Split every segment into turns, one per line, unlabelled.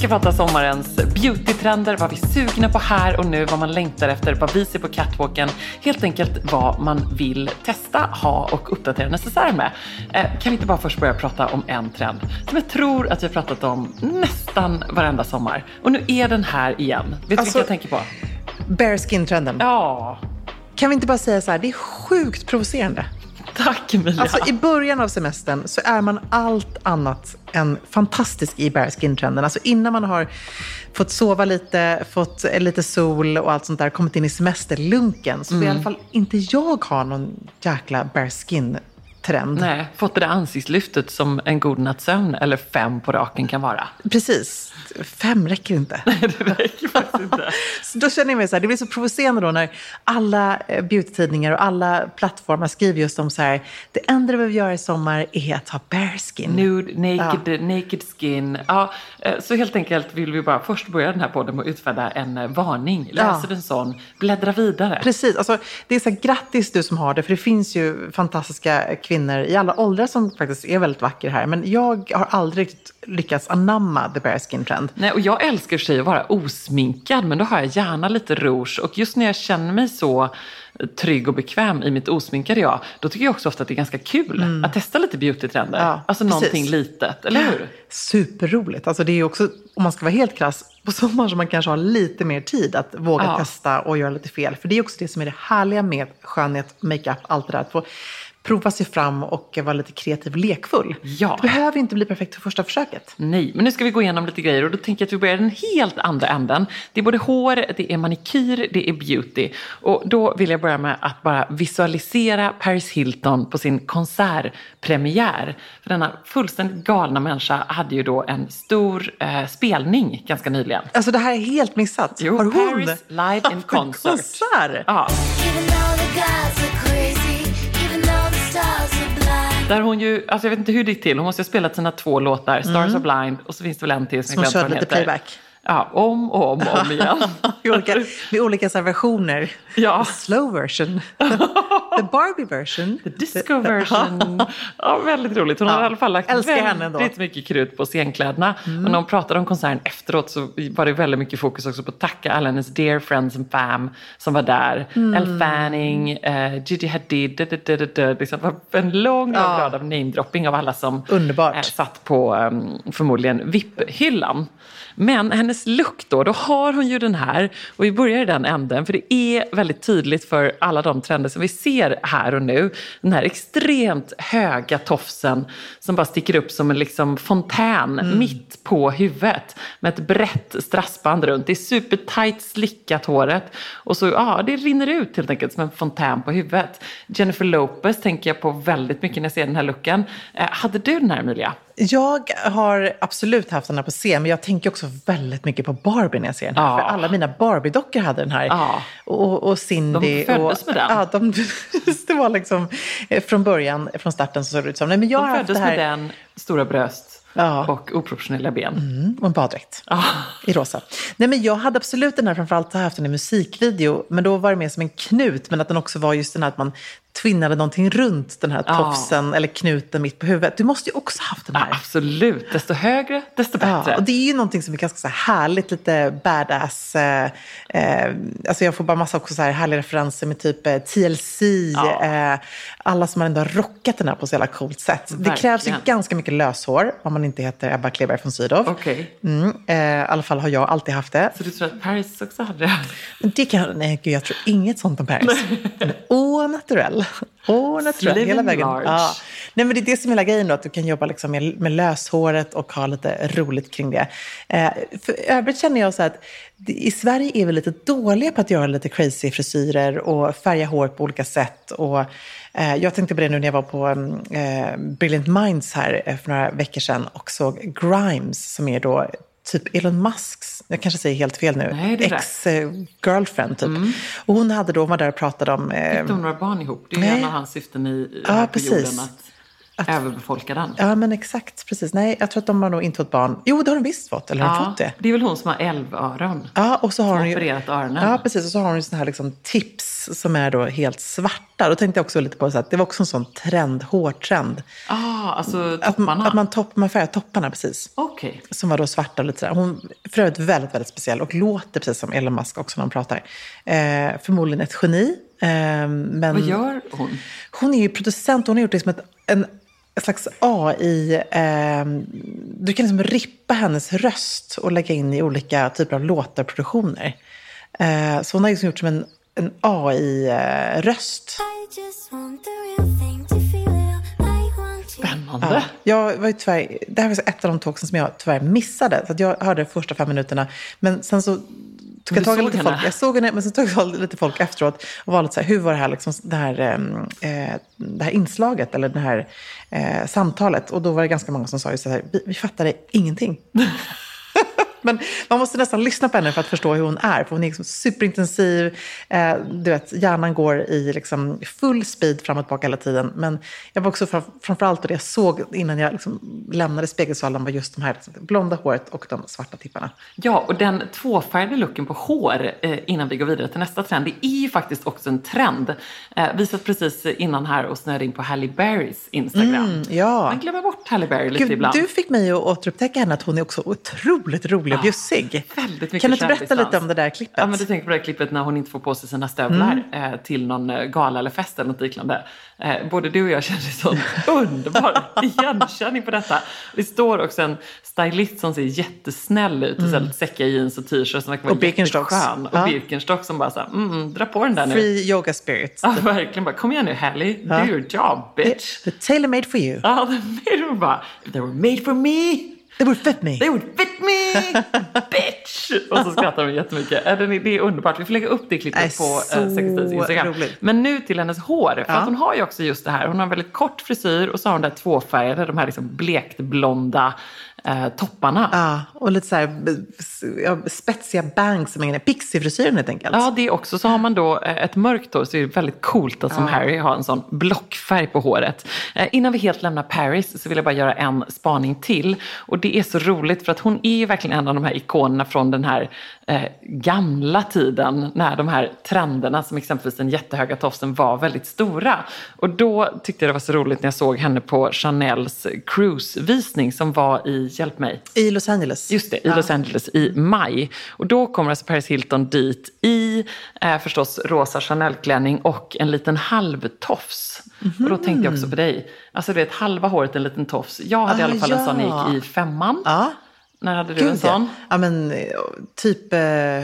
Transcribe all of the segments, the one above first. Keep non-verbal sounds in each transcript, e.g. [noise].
Ska prata sommarens beautytrender, vad vi är sugna på här och nu, vad man längtar efter, vad vi ser på catwalken. Helt enkelt vad man vill testa, ha och uppdatera necessär med. Eh, kan vi inte bara först börja prata om en trend som jag tror att vi har pratat om nästan varenda sommar. Och nu är den här igen. Vet du
Alltså-
vilka jag tänker på?
Bare skin-trenden.
Ja,
Kan vi inte bara säga så här, det är sjukt provocerande.
Tack Emilia.
Alltså i början av semestern så är man allt annat än fantastisk i bare skin-trenden. Alltså innan man har fått sova lite, fått lite sol och allt sånt där, kommit in i semesterlunken, så vill i alla fall inte jag ha någon jäkla bare skin-trend.
Nej, fått det där ansiktslyftet som en god nattsömn eller fem på raken kan vara.
Precis. Fem räcker inte. [laughs]
det räcker faktiskt inte. [laughs]
Så då känner jag mig så här, det blir så provocerande då när alla eh, beautytidningar och alla plattformar skriver just om så här, det enda du behöver göra i sommar är att ha bare skin.
Nude, naked, naked skin. Ja, eh, så helt enkelt vill vi bara först börja den här podden med att utfärda en eh, varning. Läser
Ja.
en sån, bläddra vidare.
Precis, alltså, det är så här, grattis du som har det, för det finns ju fantastiska kvinnor i alla åldrar som faktiskt är väldigt vackra här. Men jag har aldrig lyckats anamma the bare skin trend.
Nej, och jag älskar sig att vara osminkad, men då har jag gärna lite rouge. Och just när jag känner mig så trygg och bekväm i mitt osminkade jag, då tycker jag också ofta att det är ganska kul att testa lite beautytrender.
Mm. Ja,
alltså
precis.
någonting litet, eller hur?
Superroligt. Alltså det är också, om man ska vara helt krass, på sommaren som man kanske har lite mer tid att våga
Ja.
testa och göra lite fel. För det är också det som är det härliga med skönhet, makeup, allt det där. Att få prova sig fram och vara lite kreativ och lekfull.
Ja.
Det behöver inte bli perfekt för första försöket.
Nej, men nu ska vi gå igenom lite grejer och då tänker jag att vi börjar den helt andra änden. Det är både hår, det är manikyr, det är beauty. Och då vill jag börja med att bara visualisera Paris Hilton på sin konsertpremiär. För denna fullständigt galna människa hade ju då en stor eh, spelning ganska nyligen.
Alltså det här är helt missat.
Jo,
har hon
Paris Live in Concert.
konsert?
Ja, där hon ju, alltså jag vet inte hur det gick till, hon måste ha spelat sina två låtar, Stars Are Blind och så finns det väl en till som
Som
jag glömt vad den heter.
playback.
Ja, om och om och om [laughs] igen.
Med olika, med olika versioner.
Ja.
The slow version. [laughs] The Barbie version.
The disco version. [laughs] Ja, väldigt roligt. Hon har
Ja,
i alla fall lagt väldigt.
Mm.
mycket krut på scenkläderna. Och när hon pratade om konserten efteråt så var det väldigt mycket fokus också på att tacka alla hennes dear friends and fam som var där.
Mm.
Elle Fanning, eh, Gigi Hadid, da, da, da, da. Liksom, det var en lång, lång
Ja.
rad av namedropping av alla som
Underbart.
eh, satt på um, förmodligen VIP-hyllan. Men hennes look då, då har hon ju den här, och vi börjar i den änden, för det är väldigt tydligt för alla de trender som vi ser här och nu. Den här extremt höga tofsen som bara sticker upp som en liksom fontän mitt på huvudet med ett brett strassband runt. Det är supertight slickat håret och så, ja, det rinner ut helt enkelt som en fontän på huvudet. Jennifer Lopez tänker jag på väldigt mycket när jag ser den här looken. Eh, hade du den här Emilia?
Jag har absolut haft den här på scen, men jag tänker också väldigt mycket på Barbie när jag ser den här.
Ja.
För alla mina Barbie-dockor hade den här.
Ja.
Och, och Cindy.
De föddes
och,
med den.
Ja, de, [laughs] det var liksom eh, från början, från starten så såg det ut som. Nej, men jag har
De
haft
föddes med den, stora bröst
Ja.
och oproportionella ben.
Mm, och en baddräkt.
Ah.
I rosa. Nej, men jag hade absolut den här, framförallt har jag haft den i musikvideo, men då var det mer som en knut, men att den också var just den här att man twinnade någonting runt den här
Ja.
tofsen eller knuten mitt på huvudet. Du måste ju också haft den
Ja,
här.
absolut, desto högre, desto bättre.
Ja, och det är ju någonting som är ganska så här härligt, lite badass. Eh, eh, alltså jag får bara massa också så här härliga referenser med typ eh, TLC,
Ja.
eh, alla som har ändå rockat den här på så jävla coolt sätt. Det krävs ju
Verkligen.
ganska mycket löshår om man inte heter Ebba Kleberg från Sydow.
Okej.
Mm, eh, I alla fall har jag alltid haft det.
Så du tror att Paris också hade det?
Men det kan, nej gud, jag tror inget sånt om Paris. Den är Au L. Hårnet tror jag, hela vägen. Ja. Nej, men det är det som är hela grejen då, att du kan jobba liksom med, med löshåret och ha lite roligt kring det. Eh, för övrigt känner jag så att i Sverige är vi lite dåliga på att göra lite crazy frisyrer och färga hår på olika sätt. Och, eh, jag tänkte på det nu när jag var på mm, eh, Brilliant Minds här eh, för några veckor sedan och såg Grimes som är då typ Elon Musks, jag kanske säger helt fel nu,
Nej,
ex-girlfriend typ. Och hon hade då, hon var där och pratade om... Eh,
Fick de några barn ihop? Det är ju en av hans syften i,
Ja,
här på
precis.
jorden att, överbefolka den.
Ja, men exakt. Precis. Nej, jag tror att de har nog inte fått barn. Jo, det har de visst fått. Eller har de
Ja,
fått det?
det är väl hon som har älvöron.
Ja, och så har hon ju...
opererat öronen.
Ja, precis. Och så har hon ju såna här liksom tips som är då helt svarta. Då tänkte jag också lite på så att det var också en sån trend, hårtrend.
Ah, alltså
Att,
topparna.
att man, topp, man färgar topparna, precis.
Okej.
Som var då svarta och lite sådär. Hon för övrigt väldigt, väldigt speciell och låter precis som Elon Musk också när hon pratar. Eh, förmodligen ett geni. Eh, men...
Vad gör hon?
Hon är ju producent, hon har gjort liksom ett, en slags AI. Eh, du kan liksom rippa hennes röst och lägga in i olika typer av låtar och produktioner. Eh, så hon har liksom gjort som en, en AI-röst.
You.
Spännande.
Jag var ju tyvärr, det här var ett av de talksen som jag tyvärr missade. Så att jag hörde de första fem minuterna. Men sen så tog tag i lite
henne?
folk. Jag såg henne, men sen tog jag lite folk efteråt. Och var lite så här, hur var det här, liksom, det här, ehm, eh, det här inslaget eller det här eh, samtalet? Och då var det ganska många som sa ju så här, vi, vi fattade ingenting. [laughs] Men man måste nästan lyssna på henne för att förstå hur hon är. För hon är liksom superintensiv. Eh, du vet, hjärnan går i liksom full speed fram och tillbaka hela tiden. Men jag var också fram, framförallt det jag såg innan jag liksom lämnade spegelsalen var just de här liksom, blonda håret och de svarta tipparna.
Ja, och den tvåfärgade looken på hår eh, innan vi går vidare till nästa trend, det är ju faktiskt också en trend. Eh, vi satt precis innan här och snöade in på Halle Berrys Instagram.
Mm, ja.
Man glömmer bort Halle Berry lite
Gud,
ibland.
du fick mig att återupptäcka henne att hon är också otroligt rolig och bjussig.
väldigt mycket
Kan du inte berätta lite om det där klippet?
Ja, men du tänker på det här klippet när hon inte får på sig sina stövlar
Mm.
eh, till någon eh, gala eller fest eller något liknande. Eh, både du och jag kände sån [laughs] underbar igenkänning på detta. Det står också en stylist som ser jättesnäll ut i mm. säckiga jeans och t-shirt som verkar vara
Och Birkenstocks.
jätteskön. Och
Ja.
Birkenstock som bara så här, mm, dra på den där nu.
Free yoga spirits.
Ja, verkligen bara, kom igen nu Halle, do your job bitch.
The tailor made for you.
Ja, de de bara, they were made for me.
They would fit me.
They would fit me, bitch! Och så skrattar de jättemycket. Det är underbart. Vi får lägga upp det klippet på eh,
så
Sextidens Instagram.
roligt.
Men nu till hennes hår. För
Ja.
att hon har ju också just det här. Hon har en väldigt kort frisyr och så har hon där tvåfärgade, de här liksom blekt blonda eh, topparna.
Ja, och lite så här ja, spetsiga bangs som pixiefrisyren helt enkelt.
Ja, det också. Så har man då eh, ett mörkt hår så är det väldigt coolt att som Harry ha en sån blockfärg på håret. Eh, innan vi helt lämnar Paris så vill jag bara göra en spaning till. Och det är så roligt för att hon är ju verkligen en av de här ikonerna från den här eh, gamla tiden när de här trenderna som exempelvis den jättehöga tofsen var väldigt stora. Och då tyckte jag det var så roligt när jag såg henne på Chanels cruisevisning som var i, hjälp mig,
I Los Angeles.
Just det, i Los Angeles i maj. Och då kommer alltså Paris Hilton dit i eh, förstås rosa Chanel-klänning och en liten halvtofs. Och då tänkte jag också på dig. Alltså du vet, halva håret en liten tofs. Jag hade i
Ah,
alla fall en sån när jag
ja.
gick i femman.
Ja,
När hade du en
gud ja.
sån?
Ja, men eh, typ eh,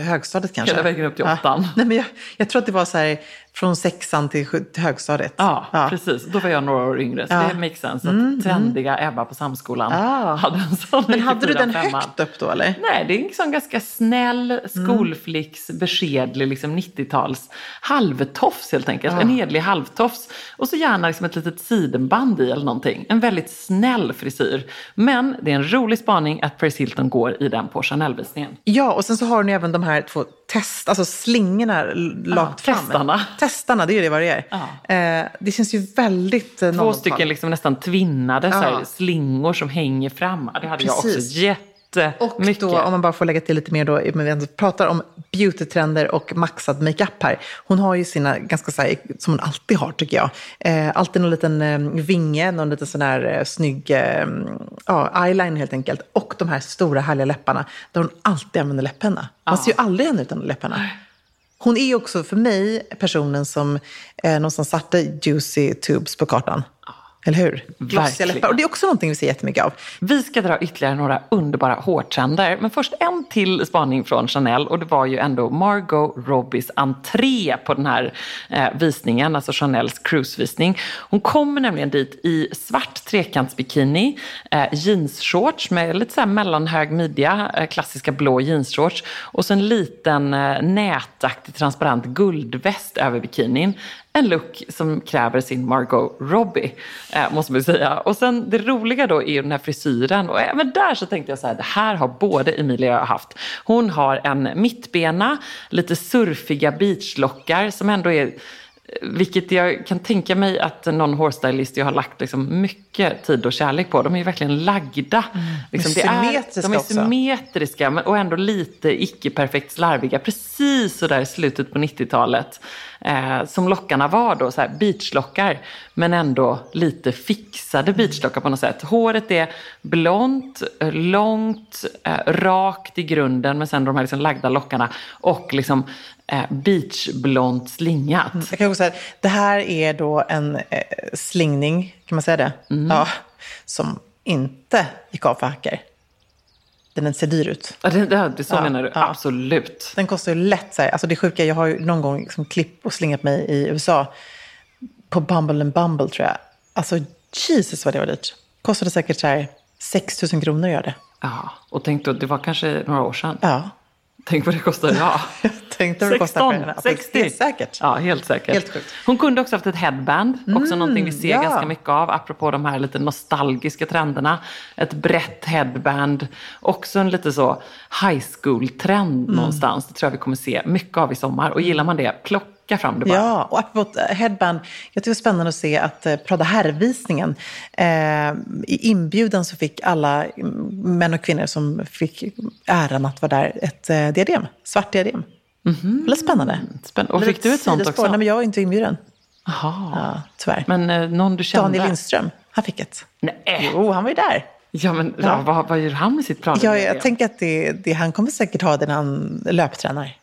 högstadiet kanske.
Hela vägen upp till
Ja.
åttan.
Nej, men jag, jag tror att det var så här från sexan till, högstadiet.
Ja,
ja.
precis. Då var jag några år yngre. Så
Ja.
det makes sense att trendiga Ebba på Samskolan
Ah.
hade en sån.
Men hade du den
femman.
högt upp då eller?
Nej, det är en sån ganska snäll skolflicks, beskedlig liksom 90-tals halvtofs helt enkelt. En hedlig halvtofs. Och så gärna liksom ett litet sidenband i eller någonting. En väldigt snäll frisyr. Men det är en rolig spaning att Paris Hilton går i den på Chanel-visningen.
Ja, och sen så har hon ju även de här två test, alltså slingorna lagt fram.
testarna.
Testarna, det är ju det vad det är. Eh, det känns ju väldigt eh,
Två
00-tal.
stycken liksom nästan tvinnade
Ja.
slingor som hänger fram. Det hade jag
Precis.
också jättemycket.
Och då, om man bara får lägga till lite mer då, men vi ändå pratar om beautytrender och maxad makeup här. Hon har ju sina, ganska så här, som hon alltid har tycker jag, eh, alltid någon liten eh, vinge, någon liten sån här eh, snygg eh, ja, eyeliner helt enkelt. Och de här stora härliga läpparna, där hon alltid använder läppenna. Man ser ju aldrig henne utan läpparna. Hon är också för mig personen som eh, någonstans satte Juicy Tubes på kartan. Eller hur? Glossiga
Verkligen.
läppar. Och det är också någonting vi ser jättemycket av.
Vi ska dra ytterligare några underbara hårtrender. Men först en till spaning från Chanel och det var ju ändå Margot Robbies entré på den här eh, visningen, alltså Chanels cruisevisning. Hon kommer nämligen dit i svart trekantsbikini, eh, jeansshorts med lite så här mellanhög midja, eh, klassiska blå jeansshorts och så en liten eh, nätaktig transparent guldväst över bikinin. En look som kräver sin Margot Robbie, eh, måste man ju säga. Och sen det roliga då är ju den här frisyren. Och eh, även där så tänkte jag så här, det här har både Emilia och jag haft. Hon har en mittbena, lite surfiga beachlockar som ändå är vilket jag kan tänka mig att någon hårstylist ju har lagt liksom mycket tid och kärlek på. De är ju verkligen lagda. Liksom det är, de är symmetriska men, och ändå lite icke-perfekt slarviga. Precis så där i slutet på 90-talet. Eh, som lockarna var då, så här beachlockar. Men ändå lite fixade beachlockar på något sätt. Håret är blont, eh, långt, eh, rakt i grunden. Men sen de här liksom lagda lockarna. Och liksom beachblont slingat.
Jag kan också säga, det här är då en eh, slingning, kan man säga det? Ja, som inte gick av för hacker. Den ser dyr ut.
Ja, det, det, det så
Ja,
menar du?
ja.
Absolut.
Den kostar ju lätt så här, alltså det sjuka, jag har ju någon gång liksom klipp och slingat mig i USA på Bumble and Bumble tror jag. Alltså Jesus vad det var dyrt. Kostade säkert så här 6 000 kronor gör det.
Ja, och tänk då, det var kanske några år sedan.
Ja,
Tänk vad det kostar idag. [laughs]
jag tänkte vad det kostar
16,
för henne.
60.
Helt säkert.
Ja, helt säkert.
Helt sjukt.
Hon kunde också haft ett headband, också någonting vi ser
ja.
ganska mycket av, apropå de här lite nostalgiska trenderna. Ett brett headband, också en lite så high school-trend
Mm.
någonstans. Det tror jag vi kommer se mycket av i sommar. Och gillar man det, plocka fram det bara.
Ja, och apropå headband, jag tycker det var spännande att se att eh, Prada herrvisningen, eh, i inbjudan så fick alla mm, män och kvinnor som fick äran att vara där ett eh, diadem, svart diadem. Väldigt spännande.
Spännande. Och fick du ett sånt också?
Nej, men jag var inte inbjuden.
Jaha.
Ja, tyvärr.
Men eh, någon du kände?
Daniel Lindström, han fick ett.
Nej.
Jo, han var ju där.
Ja, men ja. vad, vad gör han med sitt plan?
Ja, jag tänker att det, det, han kommer säkert ha det när han löptränar.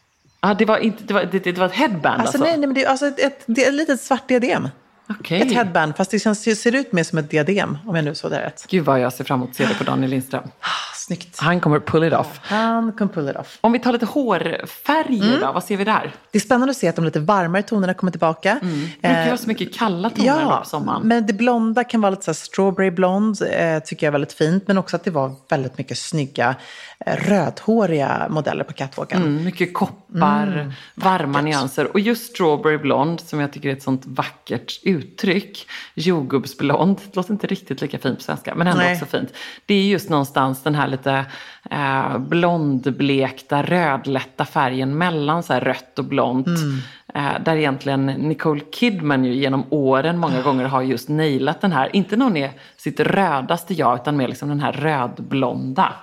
Ja, det var, inte, det var, det, det var ett headband
Alltså,
alltså?
nej, nej, men det är alltså ett, ett, det är ett litet svart diadem.
Okej.
Ett headband, fast det känns, ser ut mer som ett diadem, om jag nu såg det rätt.
Gud vad jag ser fram emot att se det på Daniel Lindström.
Snyggt.
Han kommer pull it off.
Han kan pull it off.
Om vi tar lite hårfärger
Mm.
då, vad ser vi där?
Det är spännande att se att de lite varmare tonerna kommer tillbaka.
Det brukar
Eh,
vara så mycket kalla toner då på sommaren.
men det blonda kan vara lite så här strawberry blond, eh, tycker jag är väldigt fint. Men också att det var väldigt mycket snygga eh, rödhåriga modeller på catwalken.
Mm, mycket koppar,
Mm.
varma nyanser. Och just strawberry blond, som jag tycker är ett sånt vackert uttryck. Jordgubbsblond, det låter inte riktigt lika fint på svenska, men ändå
Nej.
också fint. Det är just någonstans den här lite eh, blondblekta, rödlätta färgen mellan så här rött och blont.
Mm.
Eh, där egentligen Nicole Kidman ju genom åren många gånger har just nailat den här, inte när hon är sitt rödaste jag, utan mer liksom den här rödblonda.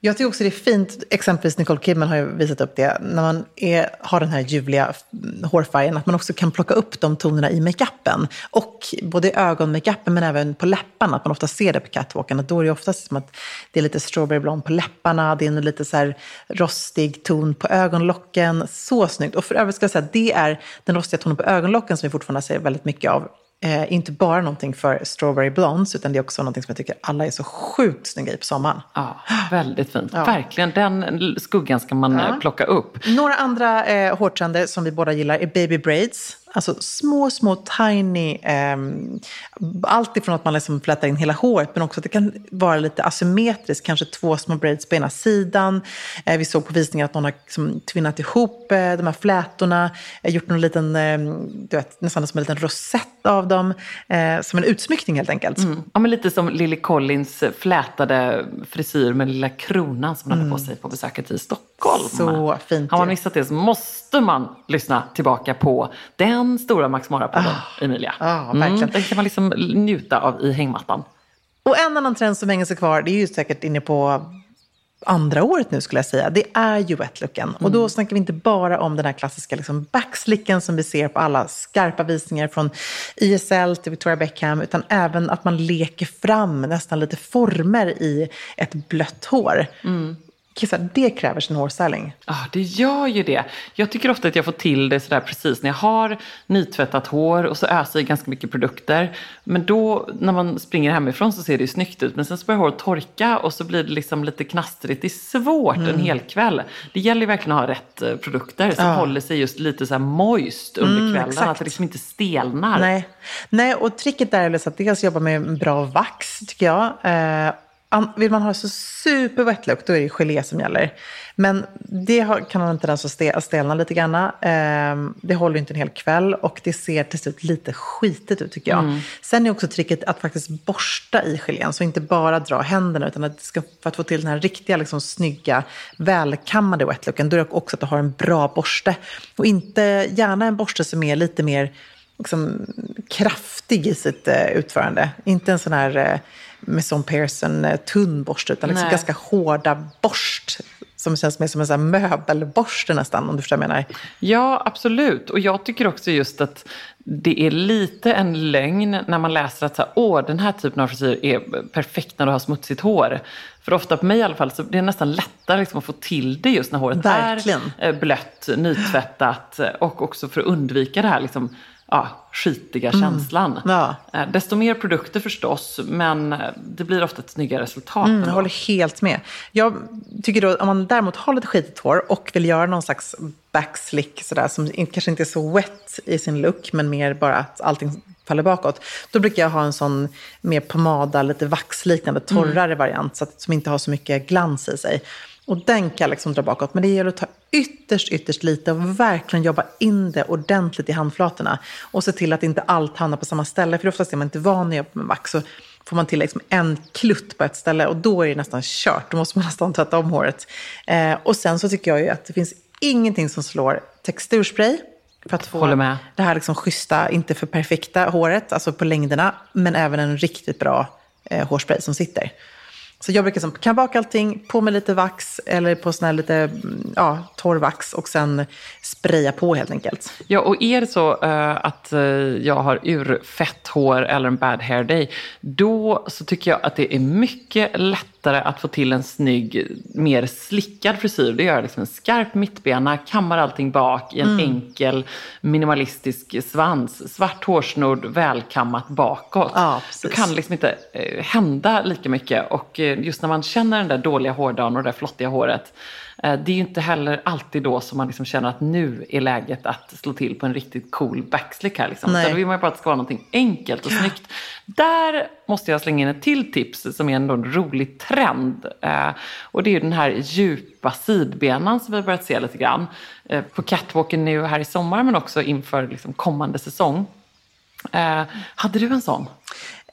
Jag tycker också det är fint, exempelvis Nicole Kidman har ju visat upp det, när man är, har den här ljuvliga mm, hårfärgen, att man också kan plocka upp de tonerna i makeupen. Och både i ögonmakeupen men även på läpparna, att man ofta ser det på catwalken. Att då är det oftast som att det är lite strawberry blond på läpparna, det är en lite så här rostig ton på ögonlocken. Så snyggt! Och för övrigt ska jag säga att det är den rostiga tonen på ögonlocken som vi fortfarande ser väldigt mycket av. Eh, inte bara någonting för strawberry blondes, utan det är också någonting som jag tycker alla är så sjukt snygga i på sommaren.
Ja, väldigt fint. Verkligen, den skuggan ska man eh, plocka upp.
Några andra eh, hårtrender som vi båda gillar är baby braids. Alltså små, små tiny, ehm, allt ifrån att man liksom flätar in hela håret, men också att det kan vara lite asymmetriskt, kanske två små braids på ena sidan. Eh, vi såg på visningar att någon har liksom tvinnat ihop eh, de här flätorna, eh, gjort någon liten, eh, du vet, nästan som en liten rosett av dem, eh, som en utsmyckning helt enkelt.
Ja, men lite som Lily Collins flätade frisyr med lilla kronan som hon hade på sig på besöket i Stockholm.
Mm. Så fint
Har man missat det så måste man lyssna tillbaka på den stora Max Mara-podden, Emilia.
Ah, verkligen.
den kan man liksom njuta av i hängmattan.
Och en annan trend som hänger sig kvar, det är ju säkert inne på andra året nu skulle jag säga, det är ju wet-looken. Och då snackar vi inte bara om den här klassiska liksom backslicken som vi ser på alla skarpa visningar från ISL till Victoria Beckham, utan även att man leker fram nästan lite former i ett blött hår. Så här, det kräver sin hårstyling.
Ja, det gör ju det. Jag tycker ofta att jag får till det sådär precis när jag har nytvättat hår och så öser jag ganska mycket produkter. Men då när man springer hemifrån så ser det ju snyggt ut. Men sen så börjar håret torka och så blir det liksom lite knastrigt. Det är svårt en hel kväll. Det gäller ju verkligen att ha rätt eh, produkter som
Ja.
håller sig just lite så här moist under
Mm,
kvällen.
exakt.
Att det liksom inte stelnar.
Nej. Nej, och tricket där är att dels jobba med en bra vax, tycker jag. Vill man ha så super wet look, då är det gelé som gäller. Men det har, kan ha en tendens att ste- att stelna lite grann. Eh, det håller inte en hel kväll och det ser till slut lite skitigt ut, tycker jag. Sen är också tricket att faktiskt borsta i gelén, så inte bara dra händerna, utan att ska, för att få till den här riktiga, liksom, snygga, välkammade wet looken, då är det också att du har en bra borste. Och inte gärna en borste som är lite mer liksom, kraftig i sitt eh, utförande. Inte en sån här eh, Maison Pearson eh, tunn borste, utan liksom ganska hårda borst. Som känns mer som en sån möbelborste nästan, om du förstår vad jag menar.
Ja, absolut. Och jag tycker också just att det är lite en lögn när man läser att så här, Åh, den här typen av frisyr är perfekt när du har smutsigt hår. För ofta på mig i alla fall så det är nästan lättare liksom att få till det just när håret
Verkligen.
är eh, blött, nytvättat eh, och också för att undvika det här liksom, ja, skitiga känslan.
Mm. Ja.
Eh, Desto mer produkter förstås, men eh, det blir ofta ett snyggare resultat.
Mm, jag håller helt med. Jag tycker då, om man däremot har lite skitigt hår och vill göra någon slags backslick sådär, som kanske inte är så wet i sin look, men mer bara att allting faller bakåt. Då brukar jag ha en sån mer pomada, lite vaxliknande, torrare variant, så att, som inte har så mycket glans i sig. Och den kan liksom dra bakåt. Men det gäller att ta ytterst, ytterst lite och verkligen jobba in det ordentligt i handflatorna. Och se till att inte allt hamnar på samma ställe. För oftast är man inte van att jobba med vax. Så får man till liksom en klutt på ett ställe och då är det nästan kört. Då måste man [laughs] nästan tvätta om håret. Eh, och sen så tycker jag ju att det finns ingenting som slår texturspray. För att få det här liksom schyssta, inte för perfekta håret, alltså på längderna. Men även en riktigt bra eh, hårspray som sitter. Så jag brukar som, kan baka allting, på med lite vax eller på sån här lite mm, ja, torr vax och sen spraya på helt enkelt.
Ja, och är det så uh, att uh, jag har urfett hår eller en bad hair day, då så tycker jag att det är mycket lättare att få till en snygg, mer slickad frisyr. Det gör liksom en skarp mittbena, kammar allting bak i en
Mm.
enkel minimalistisk svans. Svart hårsnodd, välkammat bakåt.
Ja,
då kan det liksom inte eh, hända lika mycket. Och eh, just när man känner den där dåliga hårdagen och det där flottiga håret, det är ju inte heller alltid då som man liksom känner att nu är läget att slå till på en riktigt cool backslick här. Liksom. Utan då vill man ju bara att det ska vara någonting enkelt och snyggt. Där måste jag slänga in ett till tips som är ändå en rolig trend. Eh, och det är ju den här djupa sidbenan som vi har börjat se lite grann. Eh, på catwalken nu här i sommar men också inför liksom, kommande säsong. Eh, hade du en sån?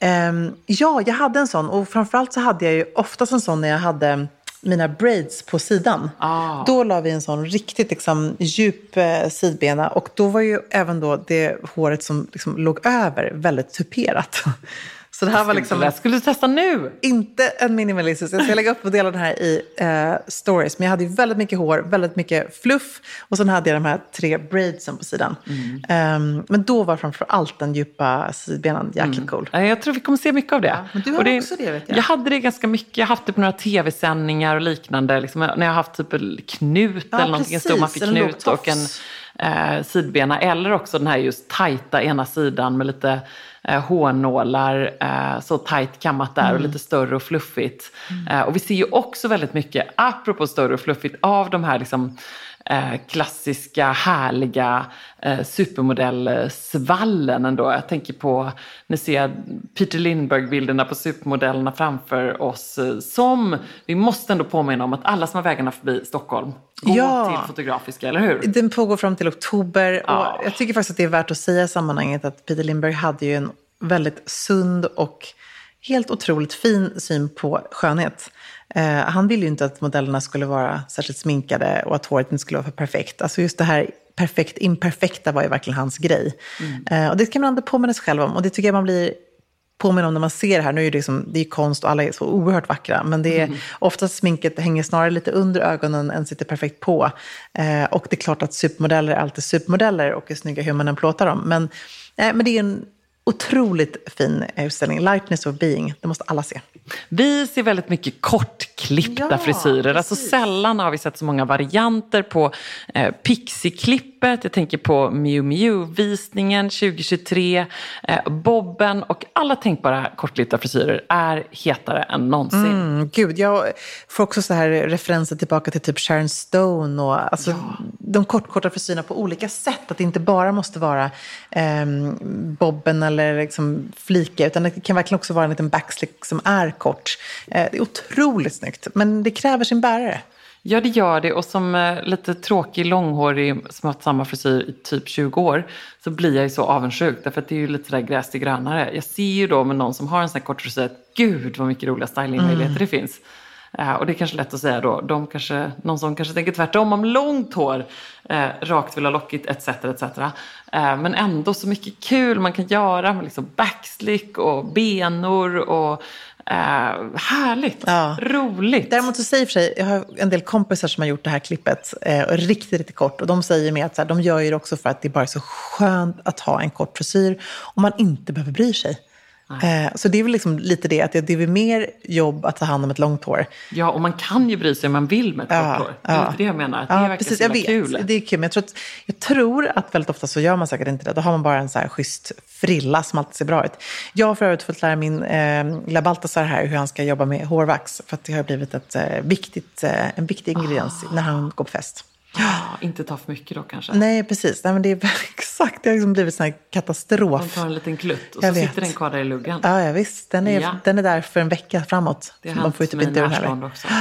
Ehm, ja, jag hade en sån och framförallt så hade jag ju oftast en sån när jag hade mina braids på sidan.
Ah.
Då la vi en sån riktigt liksom, djup eh, sidbena och då var ju även då det håret som liksom, låg över väldigt tuperat. [laughs] Så det här var liksom...
Det skulle du testa nu!
Inte en minimalistisk. Jag ska lägga upp och dela den här i eh, stories. Men jag hade ju väldigt mycket hår, väldigt mycket fluff. Och sen hade jag de här tre braidsen på sidan. Ehm, men då var framför allt den djupa sidbenan jäkligt cool.
Ja, Jag tror vi kommer se mycket av det.
men du har
det,
också det, vet jag.
Jag hade det ganska mycket. Jag har haft det på några tv-sändningar och liknande. Liksom, när jag har haft typ en knut
Ja,
eller någonting. En stor
precis.
maffig
En
knut och en eh, sidbena. Eller också den här just tajta ena sidan med lite eh, hårnålar. Eh, så tajt kammat där
Mm.
och lite större och fluffigt. Eh, och vi ser ju också väldigt mycket, apropå större och fluffigt, av de här liksom klassiska, härliga eh, supermodellsvallen ändå. Jag tänker på, nu ser Peter Lindbergh-bilderna på supermodellerna framför oss. Eh, som, vi måste ändå påminna om att alla som har vägarna förbi Stockholm, gå
Ja.
till Fotografiska, eller hur?
Den pågår fram till oktober.
Ja.
Och jag tycker faktiskt att det är värt att säga i sammanhanget att Peter Lindbergh hade ju en väldigt sund och helt otroligt fin syn på skönhet. Eh, han ville ju inte att modellerna skulle vara särskilt sminkade och att håret inte skulle vara för perfekt. Alltså just det här perfekt imperfekta var ju verkligen hans grej. Eh, och det kan man ändå påminna sig själv om. Och det tycker jag man blir påminna om när man ser det här. Nu är det, liksom, det är konst och alla är så oerhört vackra. Men det är oftast sminket hänger snarare lite under ögonen än sitter perfekt på. Eh, och det är klart att supermodeller är alltid supermodeller och är snygga hur man än plåtar dem. Men, eh, men det är en Otroligt fin utställning. Lightness of being. Det måste alla se.
Vi ser väldigt mycket kortklippta
Ja,
frisyrer. Alltså sällan har vi sett så många varianter på eh, Pixie-klippet. Jag tänker på Miu Miu-visningen 2023. Eh, bobben och alla tänkbara kortklippta frisyrer är hetare än någonsin.
Mm, gud, jag får också så här referenser tillbaka till typ Sharon Stone och alltså, de kortkorta frisyrerna på olika sätt. Att det inte bara måste vara ehm, bobben eller liksom flika, utan det kan verkligen också vara en liten backslick som är kort. Eh, det är otroligt snyggt, men det kräver sin bärare.
Ja, det gör det. Och som eh, lite tråkig långhårig som har haft samma frisyr i typ 20 år så blir jag ju så avundsjuk. Därför att det är ju lite där gräs till grönare. Jag ser ju då med någon som har en sån här kort frisyr att gud vad mycket roliga stylingmöjligheter det finns. Eh, och det är kanske lätt att säga då. De kanske, någon som kanske tänker tvärtom om långt hår, eh, rakt vill ha lockigt etc. etc. Eh, men ändå så mycket kul man kan göra med liksom backslick och benor och eh, härligt,
Ja.
roligt.
Däremot så säger för sig, jag har en del kompisar som har gjort det här klippet eh, riktigt, riktigt kort. Och de säger med att så här, de gör ju det också för att det bara är så skönt att ha en kort frisyr och man inte behöver bry sig. Eh, så det är väl liksom lite det, att det är väl mer jobb att ta hand om ett långt hår.
Ja, och man kan ju bry sig om man vill med ett
Ja,
kort hår. Det är
ja.
det jag menar. Det
Ja,
verkligen
precis.
så
Jag vet.
kul.
Det är kul. Men jag tror, att, jag tror att väldigt ofta så gör man säkert inte det. Då har man bara en så här schysst frilla som alltid ser bra ut. Jag har för övrigt fått lära min eh, lilla Baltasar här hur han ska jobba med hårvax. För att det har blivit ett, eh, viktigt, eh, en viktig ingrediens när han går på fest.
Ja, inte ta för mycket då kanske.
Nej, precis. Nej, men det är [laughs] exakt. Det har liksom blivit en här
Man
katastrof.
tar en liten klutt och
Jag
så
vet.
sitter den kvar där i luggen.
Ja, ja, visst. Den är,
Ja.
den är där för en vecka framåt.
Det har
Man får ju typ inte ur den
också. [gasps]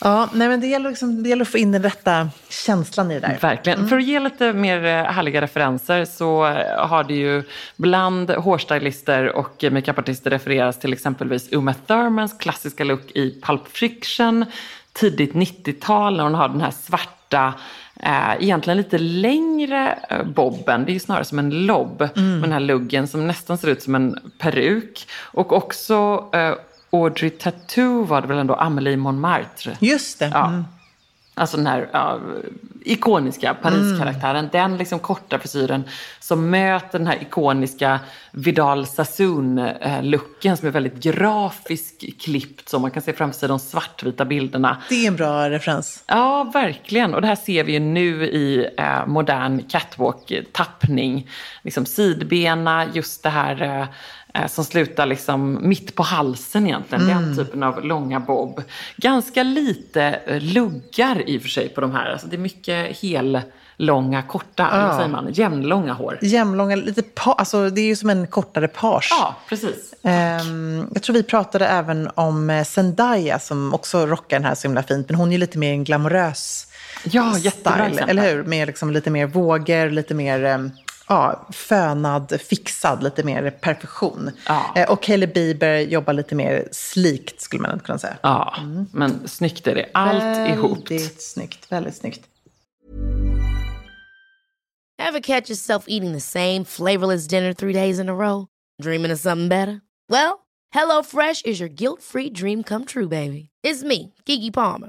Ja, nej, men det gäller, liksom, det gäller att få in den rätta känslan i det där.
Verkligen. För att ge lite mer eh, härliga referenser så eh, har det ju bland hårstylister och makeupartister refererats till exempelvis Uma Thurmans klassiska look i Pulp Fiction tidigt 90-tal när hon har den här svarta Eh, egentligen lite längre eh, bobben, det är ju snarare som en lobb
Mm.
med den här luggen som nästan ser ut som en peruk. Och också eh, Audrey Tattoo var det väl ändå, Amelie Montmartre.
Just det.
Ja.
Mm.
Alltså den här ja, ikoniska Paris-karaktären. Den liksom korta frisyren som möter den här ikoniska Vidal Sassoon-looken som är väldigt grafisk klippt. Så man kan se framför sig de svartvita bilderna.
Det är en bra referens.
Ja, verkligen. Och det här ser vi ju nu i eh, modern catwalk-tappning. Liksom sidbena, just det här eh, eh, som slutar liksom mitt på halsen egentligen. Den typen av långa bob. Ganska lite eh, luggar i och för sig på de här. Alltså det är mycket hellånga, korta, eller vad säger man, jämnlånga hår.
Jämnlånga, lite pa, alltså det är ju som en kortare page.
Ja, precis.
Ehm, jag tror vi pratade även om eh, Zendaya som också rockar den här så himla fint. Men hon är ju lite mer en glamorös
Ja, jättebra
style,
exempel.
eller hur? Med liksom lite mer vågor, lite mer ehm, ja, fönad, fixad, lite mer perfektion.
Ja.
Eh, och Hailey Bieber jobbar lite mer slikt skulle man kunna säga.
Ja, men snyggt är det. Allt ihop.
Väldigt snyggt, väldigt snyggt.
Ever catch yourself eating the same flavorless dinner three days in a row? Dreaming of something better? Well, HelloFresh is your guilt-free dream come true, baby. It's me, Kiki Palmer.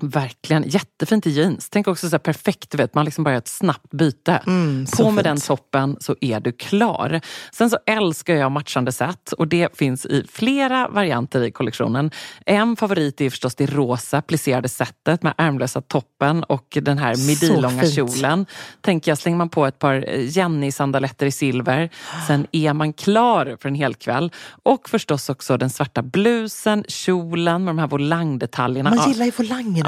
Verkligen. Jättefint i jeans. Tänk också så här perfekt, vet, man liksom bara gör ett snabbt byte.
så
På med
fint.
den toppen så är du klar. Sen så älskar jag matchande set och det finns i flera varianter i kollektionen. En favorit är förstås det rosa plisserade setet med ärmlösa toppen och den här midilånga kjolen. Tänker jag, slänger man på ett par Jenny-sandaletter i silver, sen är man klar för en hel kväll. Och förstås också den svarta blusen, kjolen med de här volangdetaljerna.
Man gillar ju volangerna.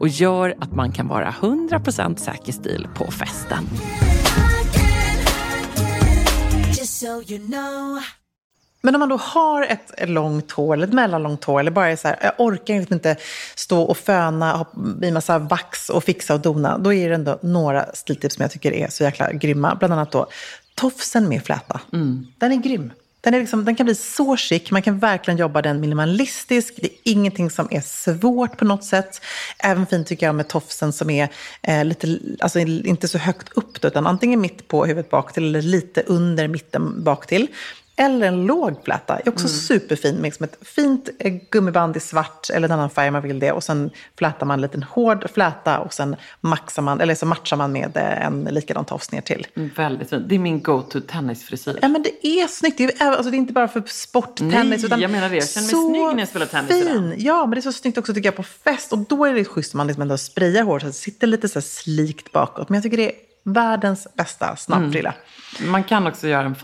och gör att man kan vara 100% säker stil på festen.
Men om man då har ett långt hår, eller ett mellanlångt hår, eller bara är så här, jag orkar liksom inte stå och föna ha i massa vax och fixa och dona, då är det ändå några stiltips som jag tycker är så jäkla grymma. Bland annat då tofsen med fläta. Den är grym. Den, är liksom, den kan bli så chic, man kan verkligen jobba den minimalistisk. Det är ingenting som är svårt på något sätt. Även fint tycker jag med tofsen som är eh, lite, alltså inte så högt upp, utan antingen mitt på huvudet bak till eller lite under mitten bak till. Eller en låg fläta är också superfin med liksom ett fint eh, gummiband i svart eller en annan färg man vill det. Och sen flätar man en liten hård fläta och sen maxar man, eller så matchar man med eh, en likadan tofs ner till.
Mm, Väldigt fint. Det är min go-to tennisfrisyr.
Ja men det är snyggt. Det är, alltså, det är inte bara för sporttennis.
Nej, jag menar det. Jag känner mig
så
snygg när jag spelar tennis
fin. Ja, men det är så snyggt också tycker jag på fest. Och då är det schysst om man liksom ändå sprayar håret så att det sitter lite så här slikt bakåt. Men jag tycker det är världens bästa snabbfrilla.
Man kan också göra en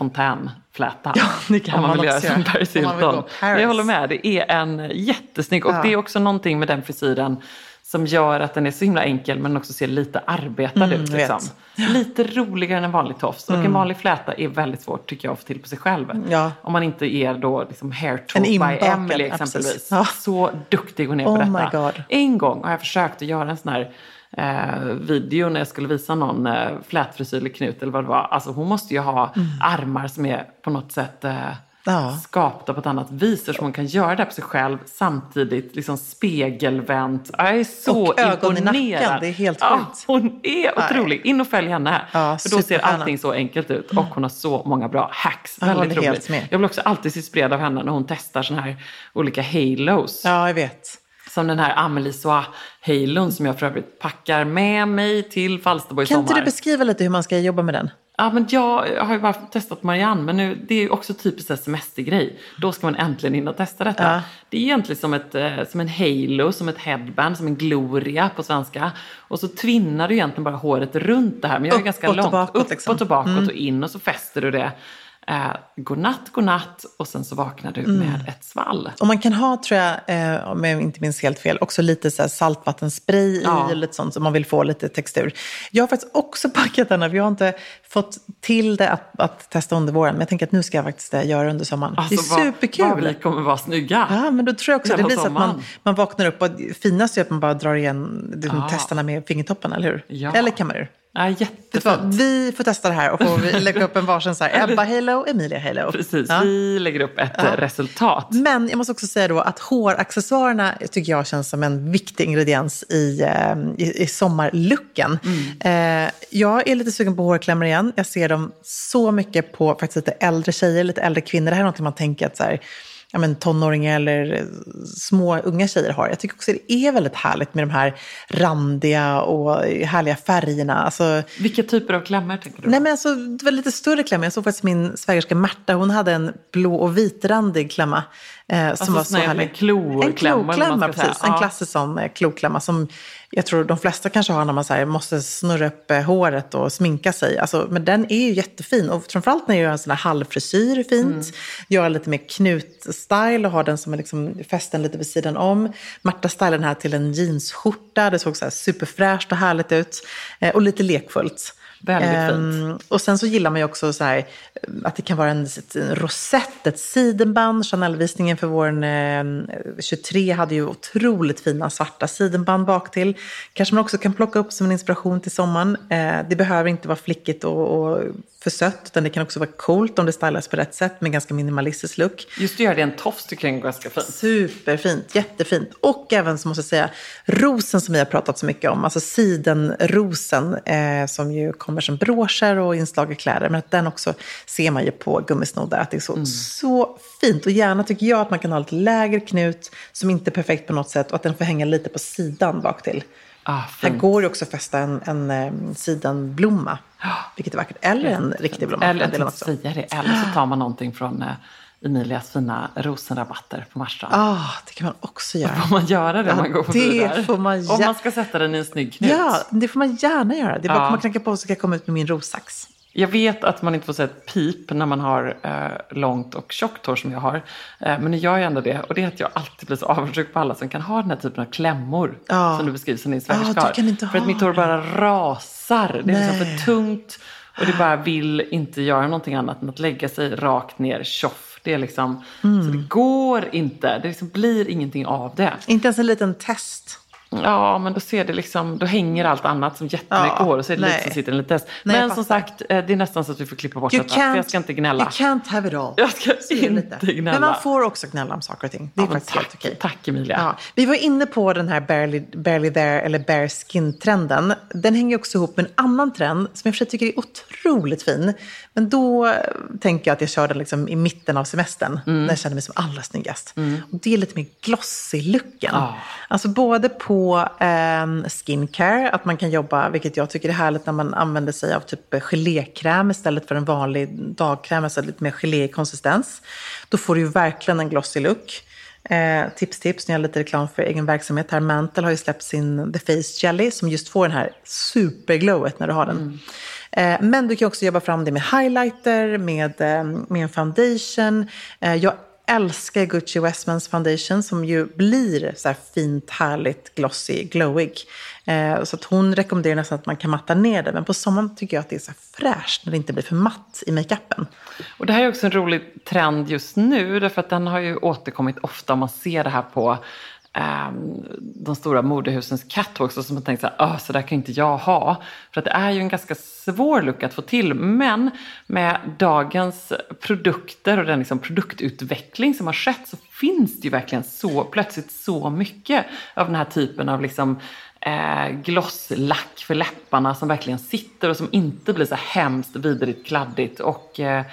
fontänfläta.
Ja, det kan
om man,
man
vill göra
också
som
göra.
Paris
Om man vill gå
Hilton.
Paris.
Jag håller med, det är en jättesnygg. Och
Ja.
det är också någonting med den frisyren som gör att den är så himla enkel men också ser lite arbetad
Mm,
ut. Liksom. Lite roligare än en vanlig tofs. Och en vanlig fläta är väldigt svårt tycker jag att få till på sig själv.
Ja.
Om man inte är då liksom hair talk by Emily exempelvis.
Ja.
Så duktig hon är
Oh
på detta. En gång har jag försökt att göra en sån här eh, video när jag skulle visa någon eh, flätfrisyr eller knut eller vad det var. Alltså hon måste ju ha armar som är på något sätt eh,
Mm. Ja.
skapta på ett annat vis så hon kan göra det på sig själv samtidigt liksom spegelvänt. Jag är så
Och ögon i
imponerad.
nacken, det är helt
ja,
sjukt.
Hon är otrolig. In och följ henne.
Ja,
för då ser allting så enkelt ut och hon har så många bra hacks.
Jag
Väldigt roligt. Jag blir också alltid inspirerad av henne när hon testar såna här olika halos.
Ja, jag vet.
Som den här Amelie Soie halon som jag för övrigt packar med mig till Falsterbo i
Kan
sommar.
inte du beskriva lite hur man ska jobba med den?
Ja, men jag har ju bara testat Marianne, men nu, det är ju också typiskt en semestergrej. Då ska man äntligen hinna testa detta.
Ja.
Det är egentligen som, ett, eh, som en halo, som ett headband, som en gloria på svenska. Och så tvinnar du egentligen bara håret runt det här. Men jag är ganska
Uppåt och
långt.
bakåt,
uppåt
liksom.
och bakåt och in och så fäster du det. Eh, godnatt, godnatt och sen så vaknar du
Mm.
med ett svall.
Och man kan ha, tror jag, eh, om jag inte minns helt fel, också lite så saltvattenspray
Ja.
i lite sånt så man vill få lite textur. Jag har faktiskt också [laughs] packat den här, för jag har inte fått till det att, att testa under våren. Men jag tänker att nu ska jag faktiskt eh, göra under sommaren.
Alltså,
det är
vad-
superkul.
Vad vi kommer vara snygga.
Ja, men då tror jag också att det blir så att man, man vaknar upp och finaste är att man bara drar igen
Ja.
testarna med fingertoppen, eller hur?
Ja.
Eller kameror.
Ja, jättefint.
Vi får testa det här och får lägga upp en varsin så här, Ebba Halo, Emilia Halo.
Precis,
Ja.
vi lägger upp ett eh, resultat.
Men jag måste också säga då att håraccessoarerna tycker jag känns som en viktig ingrediens i, eh, i, i sommarlooken.
Mm.
Eh, jag är lite sugen på hårklämmor igen. Jag ser dem så mycket på faktiskt lite äldre tjejer, lite äldre kvinnor. Det här är något man tänker att så här, ja, men tonåringar eller eh, små unga tjejer har. Jag tycker också det är väldigt härligt med de här randiga och härliga färgerna. Alltså,
Vilka typer av klämmor tänker du?
Nej men alltså, det var lite större klämmor. Jag såg faktiskt min svägerska Märta, hon hade en blå och vitrandig klämma. Eh, som var så härlig. En kloklämma, precis.
säga.
En
Ja.
klassisk sån eh, kloklämma som jag tror de flesta kanske har när man så här, måste snurra upp eh, håret och sminka sig. Alltså, men den är ju jättefin. Och framförallt när jag gör en sån här halvfrisyr är fint.
Mm.
Göra lite mer knut-style och ha den som är liksom fästen lite vid sidan om. Märta stylade den här till en jeansskjorta. Det såg så här superfräscht och härligt ut. Eh, och lite lekfullt.
Väldigt fint.
Ehm, och sen så gillar man ju också så här, att det kan vara en, en rosett, ett sidenband. Chanel-visningen för våren eh, 23 hade ju otroligt fina svarta sidenband bak till. Kanske man också kan plocka upp som en inspiration till sommaren. Eh, det behöver inte vara flickigt och, och för sött, utan det kan också vara coolt om det stylas på rätt sätt med ganska minimalistisk look.
Just att göra det en tofs tycker jag är ganska fint.
Superfint, jättefint. Och även så måste jag säga, rosen som vi har pratat så mycket om, alltså sidenrosen eh, som ju kommer som broscher och inslag i kläder, men att den också ser man ju på gummisnoddar, att det är så, så fint. Och gärna tycker jag att man kan ha lite lägre knut som inte är perfekt på något sätt och att den får hänga lite på sidan bak till.
Ah,
Här går det också att fästa en, en eh, sidenblomma, vilket är vackert. Eller en riktig blomma.
Eller jag tänkte
också.
säga det. Eller så tar man någonting från eh, Emilias fina rosenrabatter på Marstrand.
Ah, det kan man också göra.
Får man göra det
Ja,
man går förbi
det
där?
får man
Om man ska sätta den i en snygg knut.
Ja, det får man gärna göra. Det är bara
Ja.
att komma och knacka på så ska jag komma ut med min rossax.
Jag vet att man inte får säga ett pip när man har eh, långt och tjockt hår som jag har. Eh, men nu gör jag ändå det. Och det är att jag alltid blir så avundsjuk på alla som kan ha den här typen av klämmor.
Ja.
Som du beskriver som din
Ja,
svägerska
inte
För att mitt hår bara rasar. Det är liksom för tungt. Och det bara vill inte göra någonting annat än att lägga sig rakt ner, tjoff. Det är liksom,
Mm.
Så det går inte. Det liksom blir ingenting av det.
Inte ens en liten test.
Ja, men då ser det liksom, då hänger allt annat som jättemycket
Ja,
hår och så är det
nej.
lite som sitter en liten
jag
Men som sagt, eh, det är nästan så att vi får klippa bort
You
detta. För jag ska inte gnälla.
you can't have it all.
Jag ska inte gnälla.
Men man får också gnälla om saker och ting. Det är
Ja,
faktiskt helt
tack,
okej.
tack Emilia.
Ja. Vi var inne på den här barely, barely there eller bare skin-trenden. Den hänger också ihop med en annan trend som jag för sig tycker är otroligt fin. Men då eh, tänker jag att jag kör den liksom i mitten av semestern
Mm.
när jag känner mig som allra snyggast. Och det är lite mer glossy-looken.
Ja.
Alltså både på ehm, skincare, att man kan jobba, vilket jag tycker är härligt när man använder sig av typ gelékräm istället för en vanlig dagkräm, alltså lite mer gelé i konsistens. Då får du ju verkligen en glossy look. Eh, tips, tips, nu jag lite reklam för egen verksamhet här. Mantle har ju släppt sin The Face Jelly som just får den här superglowet när du har den. Eh, men du kan också jobba fram det med highlighter, med, eh, med en foundation. Eh, jag älskar Gucci Westmans foundation som ju blir så här fint, härligt, glossy, glowig. Eh, så att hon rekommenderar nästan att man kan matta ner det. Men på sommaren tycker jag att det är så här fräscht när det inte blir för matt i makeupen.
Och det här är också en rolig trend just nu. Därför att den har ju återkommit ofta. om Man ser det här på Ehm, de stora modehusens catwalks. Och som man tänkt så här, "Åh, så där kan inte jag ha. För att det är ju en ganska svår look att få till. Men med dagens produkter och den liksom produktutveckling som har skett så finns det ju verkligen så, plötsligt så mycket av den här typen av liksom eh, glosslack för läpparna som verkligen sitter och som inte blir så hemskt vidrigt kladdigt. Och eh,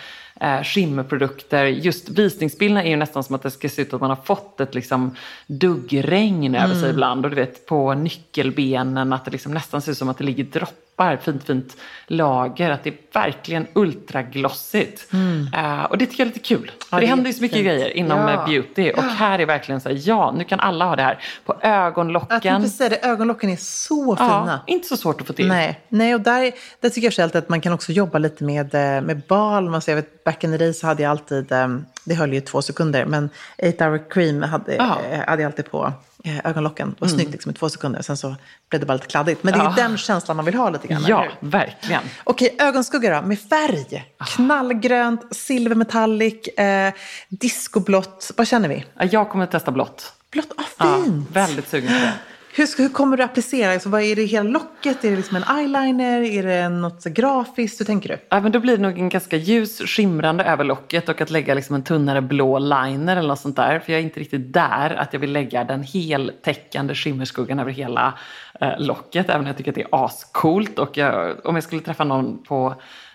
eh, skimmerprodukter. Just visningsbilderna är ju nästan som att det ska se ut att man har fått ett liksom, duggregn över sig ibland. Och du vet på nyckelbenen att det liksom nästan ser ut som att det ligger droppar, fint fint lager. Att det är verkligen ultraglossigt. Eh, och det tycker jag är lite kul. För det
det
händer ju så mycket
jättefint.
grejer inom
Ja.
eh, beauty. Och här är verkligen så här, ja nu kan alla ha det här. På
Jag
ögonlocken.
tänkte säga det, ögonlocken är så
Ja,
fina.
inte så svårt att få till.
Nej, nej och där, där tycker jag själv att man kan också jobba lite med, eh, med balm. Alltså jag vet, back in the day så hade jag alltid, eh, det höll ju två sekunder, men 8 hour cream hade,
Ja. Mm.
eh, hade jag alltid på eh, ögonlocken. Det var snyggt liksom i två sekunder, sen så blev det bara lite kladdigt. Men det är
Ja.
ju den känslan man vill ha lite grann.
Ja, verkligen.
Okej, ögonskugga då, med färg.
Ah.
Knallgrönt, silvermetallic, eh, discoblått. Vad känner vi?
Ja, Jag kommer att testa blått.
Blått, ah,
Ja,
fint!
väldigt sugen på det.
Hur, ska, hur kommer du applicera? Alltså, vad är det hela locket? Är det liksom en eyeliner? Är det något så grafiskt? Hur tänker du?
Ja, men då blir det nog en ganska ljus skimrande över locket och att lägga liksom en tunnare blå liner eller något sånt där. För jag är inte riktigt där att jag vill lägga den heltäckande skimmerskuggan över hela eh, locket. Även om jag tycker att det är ascoolt. Och jag, om jag skulle träffa någon på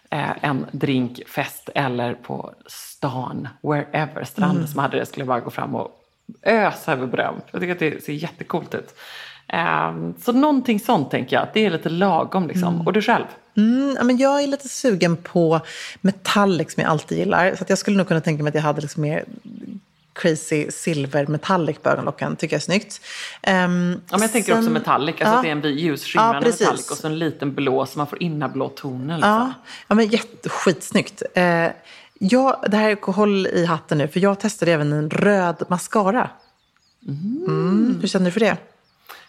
eh, en drinkfest eller på stan, wherever, stranden som hade det, skulle jag bara gå fram och ösa över beröm. Jag tycker att det ser jättecoolt ut. Ehm, så någonting sånt tänker jag, det är lite lagom liksom. Och du själv?
Mm, ja, men jag är lite sugen på metallic som jag alltid gillar. Så jag skulle nog kunna tänka mig att jag hade liksom mer crazy silver metallic på ögonlocken. Tycker jag är snyggt. Ehm,
Ja, men jag tänker
sen-
också metallic, alltså
Ja.
att det är en vit ljus skimrande
Ja, precis.
metallic och så en liten blå så man får inna blå tonen. Liksom.
Ja, ja men jätte, skitsnyggt. Eh, ja, det här är håll i hatten nu, för jag testade även en röd mascara. Mm. Hur känner du för det?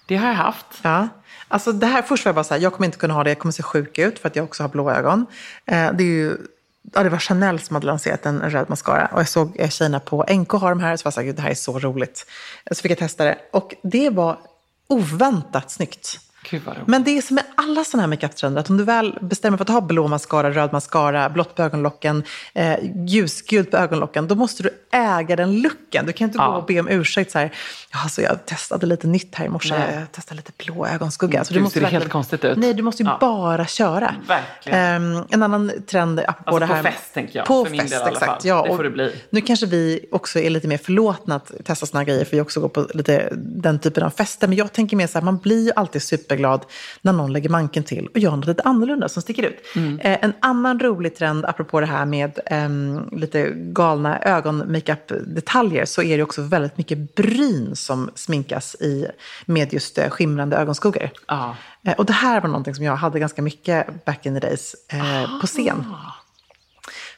Det har jag haft.
Ja. Alltså det här, först var jag bara så här, jag kommer inte kunna ha det, jag kommer se sjuk ut för att jag också har blå ögon. Eh, det är ju, ja, det var Chanel som hade lanserat en, en röd mascara och jag såg eh, tjejerna på NK ha de här så var jag så här, gud det här är så roligt. Så fick jag testa det och det var oväntat snyggt. Men det är som med alla sådana här makeup-trender, att om du väl bestämmer för att ha blå mascara, röd mascara, blått på ögonlocken, eh, ljusgult på ögonlocken, då måste du äga den looken. Du kan inte
Ja.
gå och be om ursäkt så här, alltså jag testade lite nytt här i morse, jag testade lite blå ögonskugga. Alltså,
Gud, ser det helt konstigt ut?
Nej, du måste ju
Ja.
bara köra.
Verkligen.
Ehm, en annan trend apropå
Alltså
det
på
här.
fest, tänker jag.
På
För min
fest,
del i alla
exakt.
fall.
Ja,
Det får det bli.
Nu kanske vi också är lite mer förlåtna att testa här grejer, för vi också går på lite den typen av fester. Men jag tänker mer så här, man blir ju alltid superglad när någon lägger manken till och gör något lite annorlunda som sticker ut.
Mm.
Eh, en annan rolig trend, apropå det här med ehm, lite galna ögon-makeup-detaljer, så är det också väldigt mycket bryn som sminkas i, med just eh, skimrande ögonskuggor.
Ja.
Eh, Och det här var någonting som jag hade ganska mycket back in the days eh, på scen.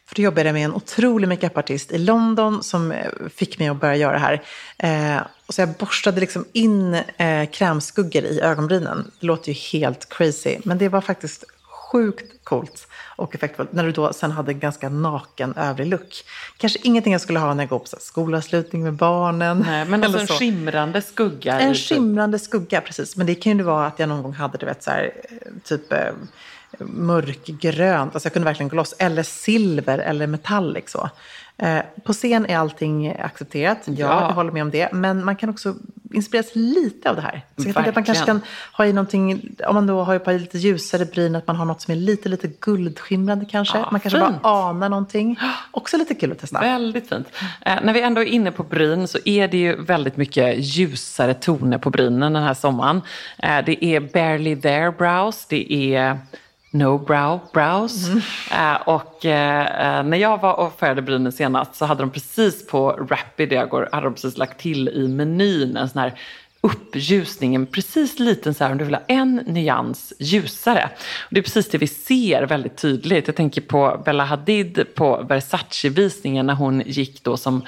För då jobbade jag med en otrolig makeupartist i London som eh, fick mig att börja göra det här. Eh, och så jag borstade liksom in eh, krämskuggor i ögonbrynen. Det låter ju helt crazy, men det var faktiskt sjukt coolt och effektfullt när du då sen hade en ganska naken övrig look. Kanske ingenting jag skulle ha när jag går på skolavslutning med barnen.
Nej, men alltså en
så.
skimrande skugga.
En
typ-
skimrande skugga, precis. Men det kan ju vara att jag någon gång hade, du vet, så här, eh, typ eh, mörkgrönt. Alltså jag kunde verkligen gå loss. Eller silver eller metallic så. Eh, på scen är allting accepterat. Ja,
Ja.
jag håller med om det. Men man kan också inspireras lite av det här. Så jag tänker att man kanske kan ha i någonting, om man då har ett par lite ljusare bryn, att man har något som är lite, lite guldskimrande kanske.
Ja,
man kanske
fint.
bara anar någonting. Också lite kul att testa.
Väldigt fint. Eh, när vi ändå är inne på bryn så är det ju väldigt mycket ljusare toner på brynen den här sommaren. Eh, det är barely there brows, det är no brow brows. Eh, och eh, när jag var och färgade brynen senast så hade de precis på Rapid, jag går, hade de precis lagt till i menyn en sån här uppljusning, en precis liten så här, om du vill ha en nyans ljusare. Och det är precis det vi ser väldigt tydligt. Jag tänker på Bella Hadid på Versace-visningen när hon gick då som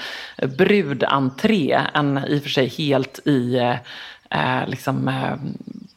brudentré, en i och för sig helt i eh, eh, liksom eh,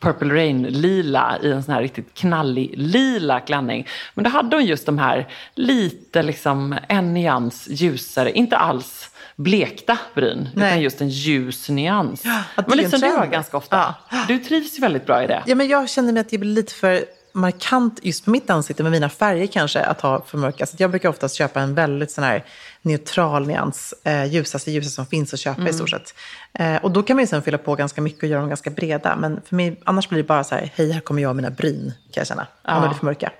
Purple Rain-lila i en sån här riktigt knallig lila klänning. Men då hade hon just de här lite liksom en nyans ljusare, inte alls blekta bryn,
Nej.
utan just en ljus nyans.
att
Men
det är
lite som
en
du har ganska ofta. Du trivs ju väldigt bra i det.
Ja, men jag känner mig att det blir lite för markant just på mitt ansikte med mina färger kanske att ha för mörka. Så jag brukar oftast köpa en väldigt sån här neutral nyans, eh, ljusaste ljuset som finns att köpa
Mm.
i stort sett. Eh, och då kan man ju sen fylla på ganska mycket och göra dem ganska breda. Men för mig, annars blir det bara så här, hej här kommer jag och mina bryn, kan jag känna. Om de är för mörka.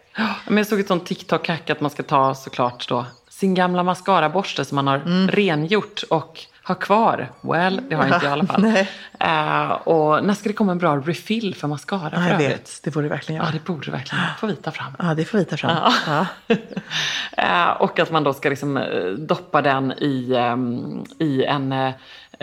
Men jag såg ett sånt TikTok-hack att man ska ta såklart då sin gamla mascaraborste som man har
Mm.
rengjort och har kvar. Well, det har inte jag i alla [laughs] fall.
Nej.
Eh, och när ska det komma en bra refill för mascara
Ja,
för
jag
övrigt?
vet, det borde du verkligen
Ja,
göra.
det borde det verkligen. får vi ta fram.
Ja, det får vi ta fram. Ja. [laughs]
Eh, och att man då ska liksom eh, doppa den i, ehm, i en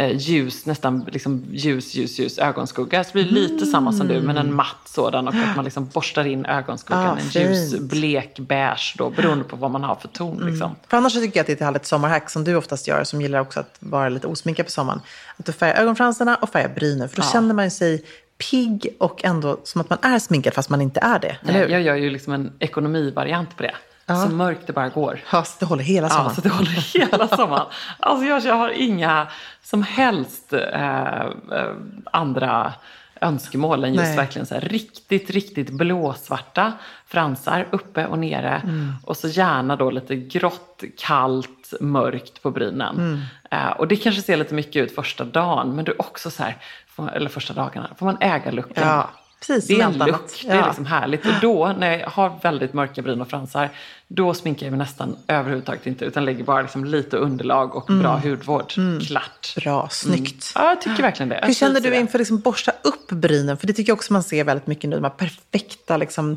eh, ljus, nästan liksom ljus, ljus, ljus ögonskugga. Så det blir lite samma som du, men en matt sådan. Och att man liksom borstar in ögonskuggan.
Ah,
en
fint.
ljus, blek, beige då, beroende på vad man har för ton. Liksom.
För annars tycker jag att det är ett härligt sommarhack som du oftast gör, som gillar också att vara lite osminkad på sommaren. Att du färgar ögonfransarna och färgar brynen, för då känner man sig pigg och ändå som att man är sminkad fast man inte är det.
Nej, jag gör ju liksom en ekonomivariant på det. Så mörkt det bara går.
Ja, så det håller hela sommaren.
Ja, så det håller hela sommaren. Alltså jag, jag har inga som helst eh, eh, andra önskemål än just
Nej.
verkligen så här riktigt, riktigt blåsvarta fransar uppe och nere.
Mm.
Och så gärna då lite grått, kallt, mörkt på brynen.
Mm.
Eh, och det kanske ser lite mycket ut första dagen, men du också så här, får, eller första dagarna, får man äga looken.
Ja, precis.
Det är en look,
annat.
det är
Ja.
liksom härligt. Och då, när jag har väldigt mörka bryn och fransar, då sminkar jag mig nästan överhuvudtaget inte, utan lägger bara liksom lite underlag och bra hudvård. Klart.
Bra, snyggt.
Ja, jag tycker verkligen det. Jag
Mm. Hur känner du inför liksom borsta upp brynen? För det tycker jag också man ser väldigt mycket nu. De här perfekta, liksom,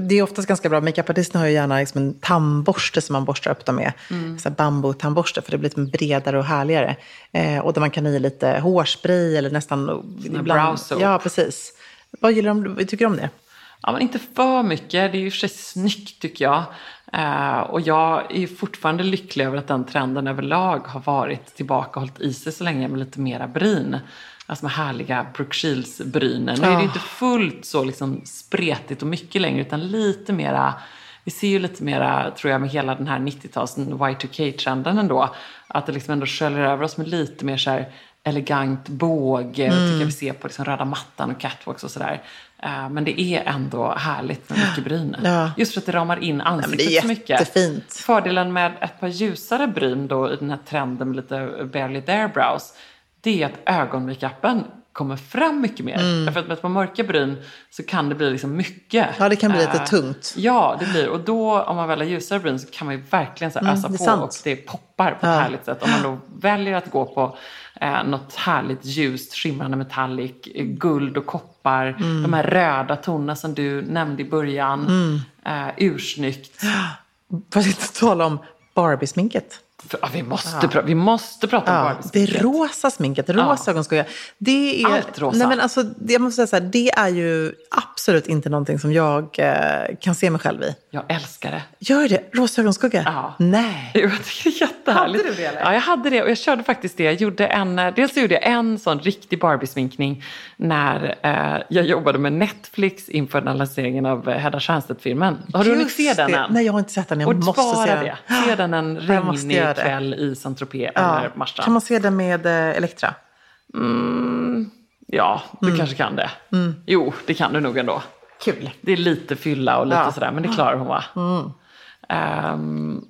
det är oftast ganska bra. Makeupartisterna har ju gärna liksom en tandborste som man borstar upp dem med.
Mm.
Så bambutandborste, för det blir liksom bredare och härligare. Eh, och där man kan i lite hårspray eller nästan...
brow soap.
Ja, precis. Vad, gillar de, tycker du om det?
Ja, men inte för mycket. Det är ju för sig snyggt tycker jag. Eh, och jag är ju fortfarande lycklig över att den trenden överlag har varit tillbaka och hållit i sig så länge med lite mera bryn. Alltså med härliga Brooke Shields-brynen. Nu är det inte fullt så liksom spretigt och mycket längre utan lite mera vi ser ju lite mera, tror jag, med hela den här 90-tals Y2K-trenden ändå. Att det liksom ändå sköljer över oss med lite mer så här elegant båge. Mm. tycker jag vi ser på liksom röda mattan och catwalks och sådär. Eh, Men det är ändå härligt med mycket bryn.
Ja.
Just för att det ramar in ansiktet
är
så mycket. Fördelen med ett par ljusare bryn då i den här trenden med lite barely there brows. Det är att ögonmakeupen kommer fram mycket mer.
Mm.
Därför att med ett par mörka bryn så kan det bli liksom mycket.
Ja, det kan bli lite
Eh,
tungt.
Ja, det blir. Och då om man väl har ljusare bryn så kan man ju verkligen så här ösa
Mm,
på
sant.
och det poppar på ett
Ja.
härligt sätt. Om man då väljer att gå på eh, något härligt ljust, skimrande metallic, eh, guld och koppar.
Mm.
De här röda tonerna som du nämnde i början.
Mm.
Eh, ursnyggt. [gasps]
För att inte tala om Barbie-sminket.
Ja, vi, måste pra- vi måste prata om
Ja,
Barbie.
det rosa sminket, rosa ögonskugga. Det är,
Allt rosa.
Nej, men alltså, det- jag måste säga så här, det är ju absolut inte någonting som jag eh, kan se mig själv i.
Jag älskar det.
Gör det? Rosa ögonskugga?
Ja.
Nej. [laughs]
Jo, jag tycker det är jättehärligt.
Hade du det, eller?
Ja, jag hade det. Och jag körde faktiskt det. Jag gjorde en, eh, dels gjorde jag en sån riktig Barbie-sminkning när eh, jag jobbade med Netflix inför den lanseringen av eh, Hedda Stiernstedt-filmen. Har du hunnit
Just
se den än?
Nej, jag har inte sett den. Jag
och
måste se den.
det. Se den en [gasps] regnig
det.
kväll i Saint-Tropez
Ja.
eller Marstrand.
Kan man se den med eh, Elektra?
Ja, du
Mm.
kanske kan det. Jo, det kan du nog ändå.
Kul.
Det är lite fylla och lite
Ja. Mm.
sådär, men det klarar hon va? Um,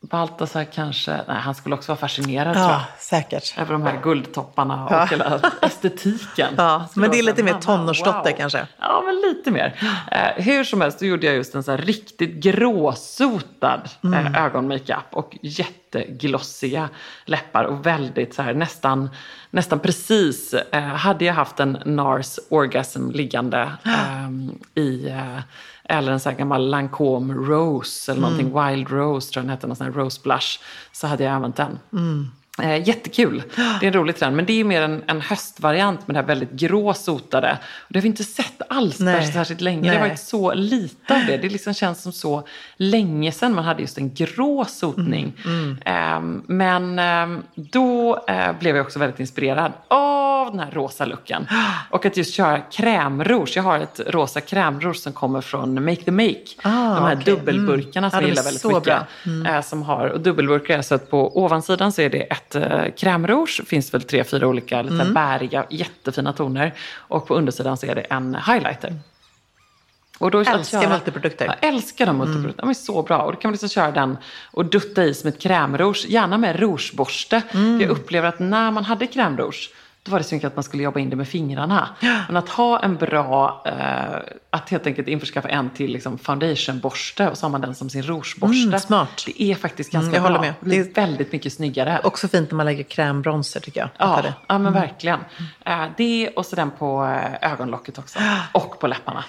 Baltasar kanske, nej han skulle också vara fascinerad tror jag.
Ja, säkert.
Över de här guldtopparna och hela estetiken. [laughs]
Ja, men det är lite mer tonårsdotter kanske.
Ja, men lite mer. Eh, hur som helst, då gjorde jag just en så riktigt gråsotad
Mm.
eh, ögonmakeup och jätteglossiga läppar och väldigt så här nästan, nästan precis. Eh, hade jag haft en NARS orgasm liggande ehm, i eh, eller en sån här gammal Lancome Rose eller någonting,
Mm.
Wild Rose tror jag den hette, någon sån här Rose Blush, så hade jag använt den.
Mm.
Eh, jättekul. Det är en rolig trend. Men det är mer en, en höstvariant med det här väldigt grå sotade. Och det har vi inte sett alls
Nej.
där särskilt länge. Det har
Nej.
varit så lite av det. Det liksom känns som så länge sedan man hade just en grå sotning.
Mm,
Ehm, men ehm, då eh, blev jag också väldigt inspirerad av den här rosa looken. [gasps] Och att just köra krämrouge. Jag har ett rosa krämrouge som kommer från Make the Make.
Ah,
de här
okej.
dubbelburkarna som
Ja,
jag gillar väldigt mycket.
Mm.
Eh, som har, och dubbelburkar är så att på ovansidan så är det ett eh, krämrouge. finns väl tre, fyra olika lite
Mm.
bäriga, jättefina toner. Och på undersidan så är det en highlighter. Och då
Älskar multiprodukter.
Jag älskar de multiprodukterna. De är så bra. Och då kan man liksom köra den och dutta i som ett krämrouge. Gärna med rougeborste.
Mm.
Jag upplever att när man hade krämrouge då var det så mycket att man skulle jobba in det med fingrarna. Men att ha en bra, eh, att helt enkelt införskaffa en till liksom foundationborste och så har man den som sin rougeborste.
Mm, smart.
Det är faktiskt ganska
Mm, jag
bra.
håller med.
Det blir väldigt mycket snyggare.
Också fint när man lägger krämbronser tycker jag.
Ja,
det.
ja men verkligen. Eh, det och så den på eh, ögonlocket också. Och på läpparna.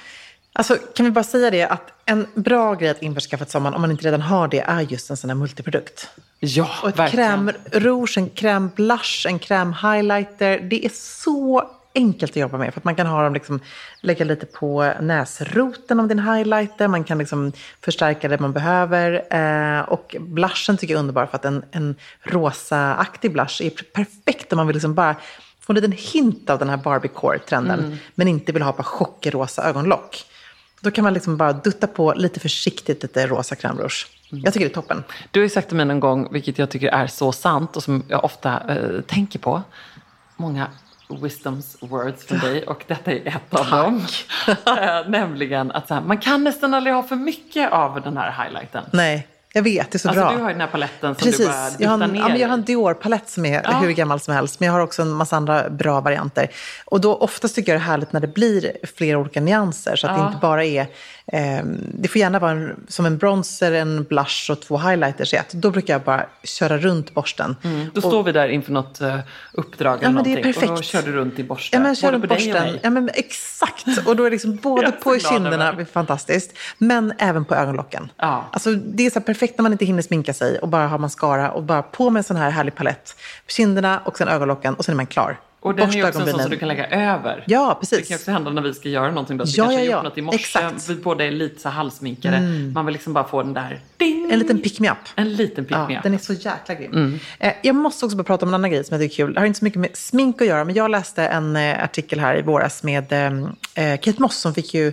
Alltså, kan vi bara säga det att en bra grej att införskaffa till sommaren, om man inte redan har det, är just en sån här multiprodukt.
Ja,
Och ett
verkligen.
krämrouge, en krämblush, en krämhighlighter. Det är så enkelt att jobba med. För att man kan ha dem liksom, lägga lite på näsroten om din highlighter. Man kan liksom förstärka det man behöver. Eh, och blushen tycker jag är underbar för att en, en rosa-aktig blush är perfekt om man vill liksom bara få en liten hint av den här Barbie-core-trenden. Men inte vill ha bara chockrosa ögonlock. Då kan man liksom bara dutta på lite försiktigt lite rosa krämrouge. Jag tycker det är toppen.
Du har ju sagt till mig någon gång, vilket jag tycker är så sant och som jag ofta eh, tänker på. Många wisdoms words från dig och detta är ett av dem. [laughs] eh, nämligen att här, man kan nästan aldrig ha för mycket av den här highlighten.
Nej, jag vet. Det är så
Alltså
bra.
du har ju den här paletten som du bara
Precis. Jag har,
ner
en, ja, men jag har en. Dior-palett som är
Ja.
hur gammal som helst. Men jag har också en massa andra bra varianter. Och då oftast tycker jag det är härligt när det blir flera olika nyanser. Så att det
Ja.
inte bara är... Eh, det får gärna vara en, som en bronzer, en blush och två highlighters i ett. Då brukar jag bara köra runt borsten.
Mm, Då står vi där inför något eh, uppdrag eller
Ja, men det är
någonting och då
perfekt.
kör du runt i borsten.
Ja, men kör runt
och
borsten. Ja, men exakt. Och då är det liksom [laughs] både på kinderna, det är fantastiskt, men även på ögonlocken.
Ja.
Alltså, det är så perfekt när man inte hinner sminka sig och bara har mascara och bara på med en sån här härlig palett. På kinderna och sen ögonlocken och sen är man klar.
Och den är också en sån som du kan lägga över.
Ja,
Det
precis.
kan också hända när vi ska göra någonting. Vi
Ja,
kanske
ja, ja.
gjort något i morse.
Exakt. Mm.
Vi båda är lite så halsminkade. Man vill liksom bara få den där ding
En liten pick-me-up.
En liten pick
Ja, den är så jäkla grym. Eh, jag måste också bara prata om en annan grej som jag tycker är kul. Det har inte så mycket med smink att göra, men jag läste en eh, artikel här i våras med eh, Kate Moss som fick ju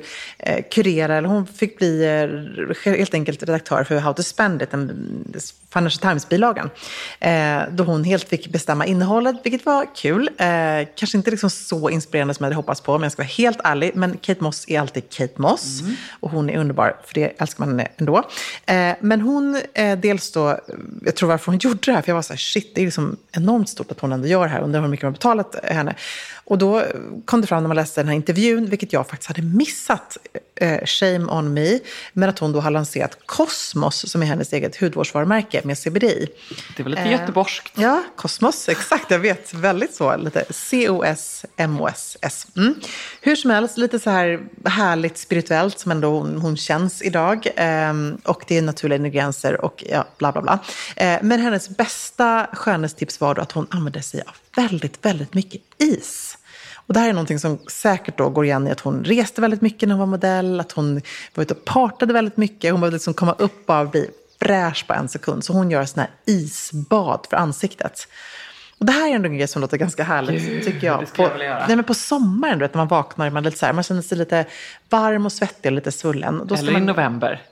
kurera, eller hon fick bli helt enkelt redaktör för How to Spend It, den Financial Times-bilagan. Då hon helt fick bestämma innehållet, vilket var kul. Eh, kanske inte liksom så inspirerande som jag hade hoppats på, men jag ska vara helt ärlig. Men Kate Moss är alltid Kate Moss. Och hon är underbar, för det älskar man henne ändå. Eh, men hon, eh, dels då, jag tror varför hon [laughs] gjorde det här, för jag var så här, shit, det är liksom enormt stort att hon ändå gör det här. Undrar hur mycket de har betalat henne. Och då kom det fram när man läste den här intervjun, vilket jag faktiskt hade missat, shame on me, men att hon då har lanserat Cosmos, som är hennes eget hudvårdsvarumärke med CBD.
Det var lite
Eh,
göteborgskt.
Ja, Cosmos, exakt. Jag vet, väldigt så. Lite C-O-S-M-O-S-S. Mm. Hur som helst, lite så här härligt spirituellt som ändå hon, hon känns idag. Ehm, och det är naturliga ingredienser och ja, bla bla bla. Eh, men hennes bästa skönhetstips var då att hon använde sig av väldigt, väldigt mycket is. Och det här är någonting som säkert då går igen i att hon reste väldigt mycket när hon var modell, att hon var ute och partade väldigt mycket. Hon behövde liksom komma upp och bli fräsch på en sekund. Så hon gör sådana här isbad för ansiktet. Och det här är ändå en grej som låter ganska härligt,
Gud,
tycker jag. på,
jag
nej, men på sommaren, du vet, när man vaknar, man, är lite så här, man känner sig lite varm och svettig och lite svullen. Då
Eller i
man,
november.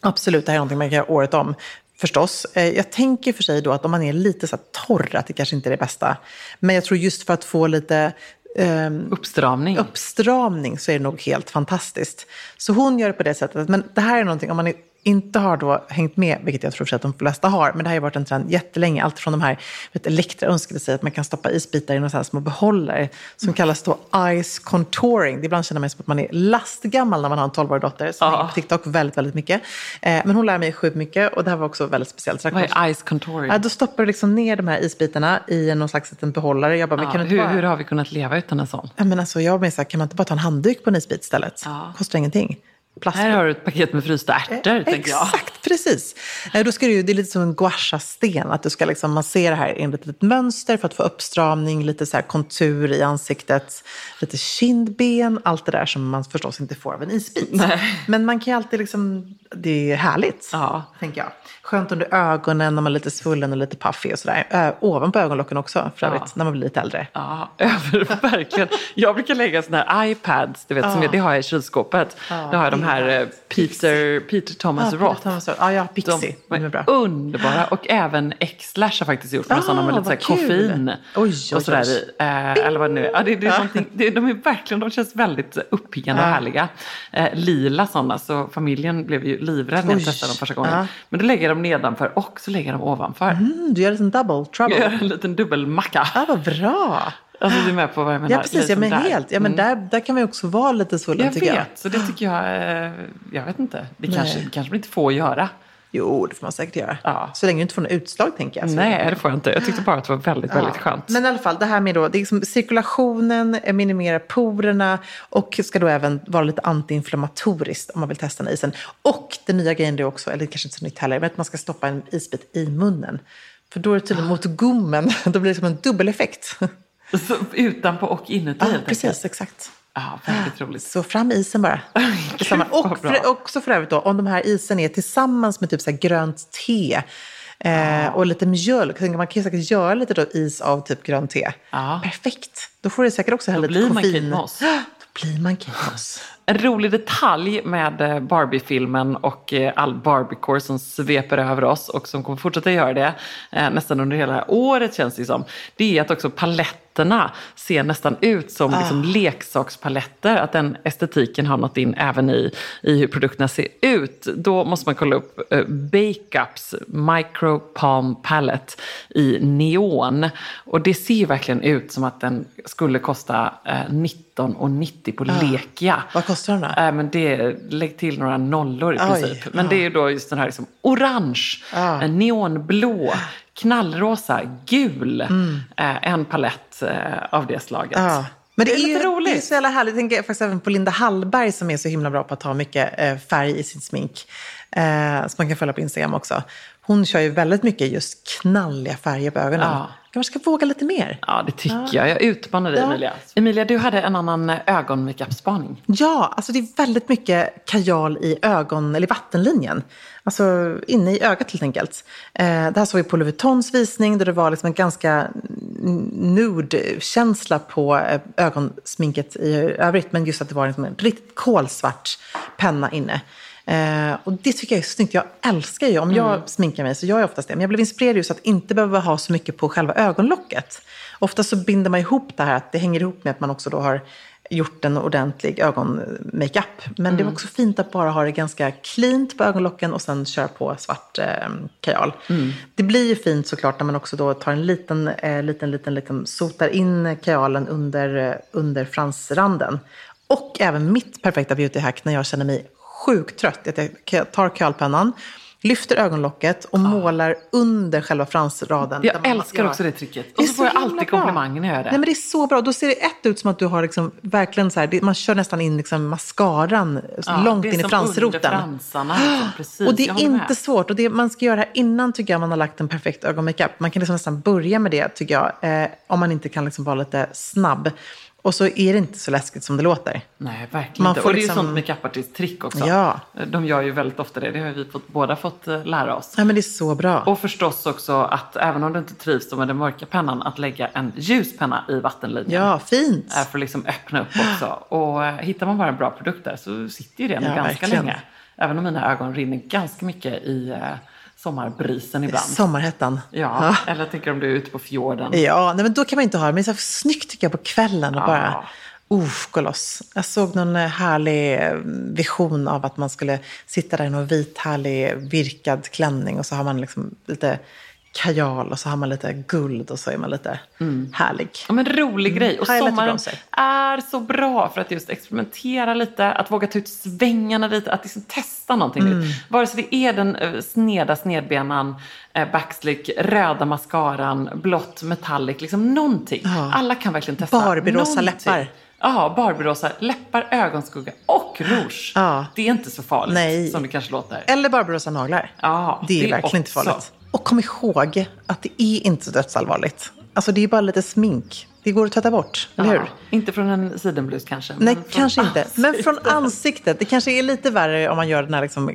Absolut, det här är någonting man kan göra året om. Förstås. Eh, Jag tänker för sig då att om man är lite så torr, att det kanske inte är det bästa. Men jag tror just för att få lite ehm,
Uppstramning.
uppstramning så är det nog helt fantastiskt. Så hon gör det på det sättet. Men det här är någonting, om man inte har då hängt med, vilket jag tror att de flesta har, men det här har ju varit en trend jättelänge. Allt från de här, vet, Elektra önskade sig att man kan stoppa isbitar i några små behållare som kallas då ice contouring. Ibland känner man sig som att man är lastgammal när man har en 12-årig dotter som
Ja.
hänger på TikTok väldigt, väldigt mycket. Eh, men hon lär mig sjukt mycket och det här var också väldigt speciellt.
Vad är ice contouring?
Ja, då stoppar du liksom ner de här isbitarna i någon slags liten behållare. Jag bara,
Ja,
kan
hur,
bara...
hur har vi kunnat leva utan en sån?
Ja, men alltså, jag menar så här, kan man inte bara ta en handduk på en isbit istället?
Ja.
Kostar ingenting. Plast.
Här har du ett paket med frysta ärtor, tänker jag.
Exakt, precis. Eh, Då ska du, det är lite som en gouache-sten, att du ska liksom massera här enligt ett mönster för att få uppstramning, lite så kontur i ansiktet, lite kindben, allt det där som man förstås inte får av en isbit.
Nej.
Men man kan ju alltid liksom, det är härligt,
Ja.
tänker jag. Skönt under ögonen när man är lite svullen och lite puffig och sådär. Ö, ovanpå ögonlocken också, för
Ja.
övrigt, när man blir lite äldre.
Ja, [laughs] över, verkligen. Jag brukar lägga såna här iPads, du vet, som
Ja.
jag, det har jag i kylskåpet.
Ja,
Då har jag de här eh. Peter, Peter Thomas
Ja,
Roth.
Thomas Roth. Ja, ja, Pixie. De,
De
är bra.
underbara. Och även X-Lash har faktiskt gjort några
Ah,
sådana med lite så här
vad kul.
koffein.
Oj, oj,
och sådär
oj.
i. Eh, eller vad det nu är. Ja, det, det är det, de är verkligen, de känns väldigt uppiggande och
Ja.
härliga. Eh, lila sådana, så familjen blev ju livrädd när jag
Oj.
testade dem första gången.
Ja.
Men då lägger jag dem nedanför och så lägger jag dem ovanför.
Mm, du gör en double trouble.
Jag gör en liten dubbelmacka.
Ja, vad bra.
Alltså du är med på vad jag menar?
Ja, precis. Ja,
Liksom
men
där.
helt. Ja, men
Mm.
där, där kan man ju också vara lite svullen,
Jag
tycker
vet,
jag.
så det tycker jag, eh, jag vet inte. Det
Nej.
kanske, kanske man inte får göra.
Jo, det får man säkert göra.
Ja.
Så länge du inte får något utslag, tänker jag.
Nej, det får jag inte. Jag tyckte bara att det var väldigt, väldigt
Ja.
skönt.
Men i alla fall, det här med då, det är liksom cirkulationen, eh, minimera porerna och ska då även vara lite antiinflammatoriskt om man vill testa den isen. Och den nya grejen är också, eller kanske inte så nytt heller, men att man ska stoppa en isbit i munnen. För då är det tydligen mot gommen, [laughs] då blir det som en dubbeleffekt. [laughs]
Så, utanpå och inuti
Ja, precis, exakt.
Ja, väldigt [gasps] roligt.
Så fram med isen bara. [laughs]
Vad
Och för, också för övrigt då, om de här isen är tillsammans med typ så grönt te eh, och lite mjölk. Man kan ju säkert göra lite då is av typ grönt te.
Ja.
Perfekt. Då får du säkert också här
Då
lite
blir man
koffein.
Kate Moss. [gasps]
Då blir man Kate Moss. [laughs]
En rolig detalj med eh, Barbie-filmen och eh, all Barbiecore som sveper över oss och som kommer fortsätta göra det eh, nästan under hela året känns det som. Det är att också paletterna ser nästan ut som liksom, leksakspaletter. Att den estetiken har nått in även i, i hur produkterna ser ut. Då måste man kolla upp Bakeups Micro Palm Palette i neon. Och det ser verkligen ut som att den skulle kosta eh, 19,90 på Lekia.
Kostar den då?
Äh, men det, lägg till några nollor i
Oj,
princip. Men
ja.
det är ju då just den här liksom orange,
Ja.
eh, neonblå, knallrosa, gul.
Mm.
Eh, en palett eh, av det slaget.
Ja. Men det,
Det är lite
ju,
roligt.
det är så jävla härligt. Jag tänker faktiskt även på Linda Hallberg som är så himla bra på att ha mycket eh, färg i sitt smink. Eh, som man kan följa på Instagram också. Hon kör ju väldigt mycket just knalliga färger på ögonen.
Ja.
kanske ska våga lite mer.
Ja, det tycker jag. Jag utmanar dig
Ja.
Emilia. Emilia, du hade en annan ögonmakeup-spaning.
Ja, alltså det är väldigt mycket kajal i ögon, eller i vattenlinjen. Alltså inne i ögat helt enkelt. Eh, det här såg vi på Louis Vuittons visning där det var liksom en ganska nude-känsla på eh, ögonsminket i övrigt. Men just att det var liksom en riktigt kolsvart penna inne. Eh, och det tycker jag är snyggt. Jag älskar ju, om jag sminkar mig så gör jag oftast det. Men jag blev inspirerad just att inte behöva ha så mycket på själva ögonlocket. Ofta så binder man ihop det här, att det hänger ihop med att man också då har gjort en ordentlig ögonmakeup. Men det var också fint att bara ha det ganska cleant på ögonlocken och sen köra på svart eh, kajal. Det blir ju fint såklart när man också då tar en liten, eh, liten, liten, liten sotar in kajalen under, eh, under fransranden. Och även mitt perfekta beautyhack när jag känner mig sjukt trött. Att jag tar kajalpennan, lyfter ögonlocket och målar under själva fransraden.
Jag älskar
gör-
också det tricket.
Det är
Och så får jag alltid komplimanger när jag gör det.
Nej, men det är så bra. Då ser det ett ut som att du har liksom verkligen så här, det, man kör nästan in liksom mascaran
Ja,
långt
det är
in i
som
fransroten.
Under fransarna, liksom. [gasps] Precis,
Och det är inte
med.
svårt. Och det, man ska göra det här innan tycker jag man har lagt en perfekt ögonmakeup. Man kan liksom nästan börja med det tycker jag. Eh, om man inte kan liksom vara lite snabb. Och så är det inte så läskigt som det låter.
Nej, verkligen
Man
inte.
får
Och det är ju
liksom-
sånt makeupartist-trick också.
Ja.
De gör ju väldigt ofta det. Det har vi fått, båda fått eh, lära oss.
Nej, men det är så bra.
Och förstås också att även om du inte trivs med den mörka pennan, att lägga en ljus penna i vattenlinjen.
ja, fint.
Är för att liksom öppna upp också. Och eh, hittar man bara en bra produkt där så sitter ju det
Ja,
ganska
verkligen.
länge. Även om mina ögon rinner ganska mycket i eh, sommarbrisen ibland.
Sommarhettan.
Ja, eller jag tänker om du är ute på fjorden.
Ja, nej, men då kan man inte ha det. Men det är så snyggt tycker jag på kvällen och
Ja.
bara Uff, gå loss. Jag såg någon eh, härlig eh, vision av att man skulle sitta där i någon vit härlig virkad klänning och så har man liksom lite kajal och så har man lite guld och så är man lite härlig.
Ja, men rolig grej. Och
och
sommaren är så bra för att just experimentera lite, att våga ta ut svängarna lite, att liksom testa någonting
Mm.
nytt. Vare sig det är den eh, sneda snedbenan, eh, backslick, röda mascaran, blått metallic, liksom någonting.
Ja.
Alla kan verkligen testa
Barbierosa läppar.
Ja, Barbierosa läppar, ögonskugga och rouge.
Ja.
Det är inte så farligt
Nej.
som det kanske låter.
Eller Barbarossa naglar.
Ja,
det är
det
verkligen inte
också.
farligt. Och kom ihåg att det är inte så dödsallvarligt. Alltså det är bara lite smink. Det går att tvätta bort, eller hur?
Ja, inte från en sidenblus kanske.
Nej, kanske inte. Men från
ansiktet.
ansiktet. Det kanske är lite värre om man gör den här liksom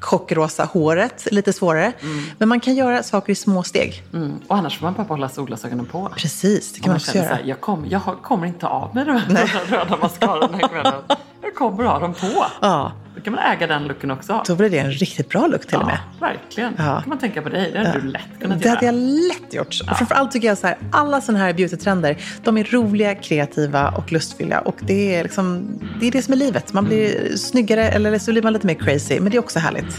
chockrosa håret. Lite svårare. Men man kan göra saker i små steg.
Mm. Och annars får man bara behålla solglasögonen på.
Precis, det kan
Om
man
man
också göra.
här, jag, kom, jag kommer inte av de här röda mascaran den här kvällen. [laughs] Jag kommer ha dem på.
Ja,
Då kan man äga den looken också.
då blir det en riktigt bra look till och med.
Ja, verkligen.
Ja.
Då kan man tänka på dig. Det hade du lätt kunnat
Det hade
göra.
jag lätt gjort. Och framförallt tycker jag så här, alla sådana här beautytrender, de är roliga, kreativa och lustfyllda. Och det är, liksom, det är det som är livet. Man blir snyggare eller så blir man lite mer crazy. Men det är också härligt.
Just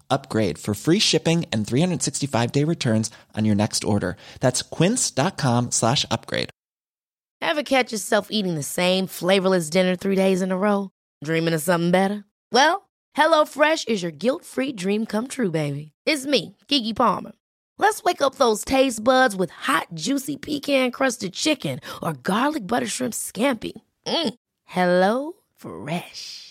upgrade for free shipping and 365 day returns on your next order. That's quince.com slash upgrade.
Ever catch yourself eating the same flavorless dinner three days in a row? Dreaming of something better? Well, HelloFresh is your guilt-free dream come true, baby. It's me, Kiki Palmer. Let's wake up those taste buds with hot, juicy pecan-crusted chicken or garlic butter shrimp scampi. Mm. Hello Fresh.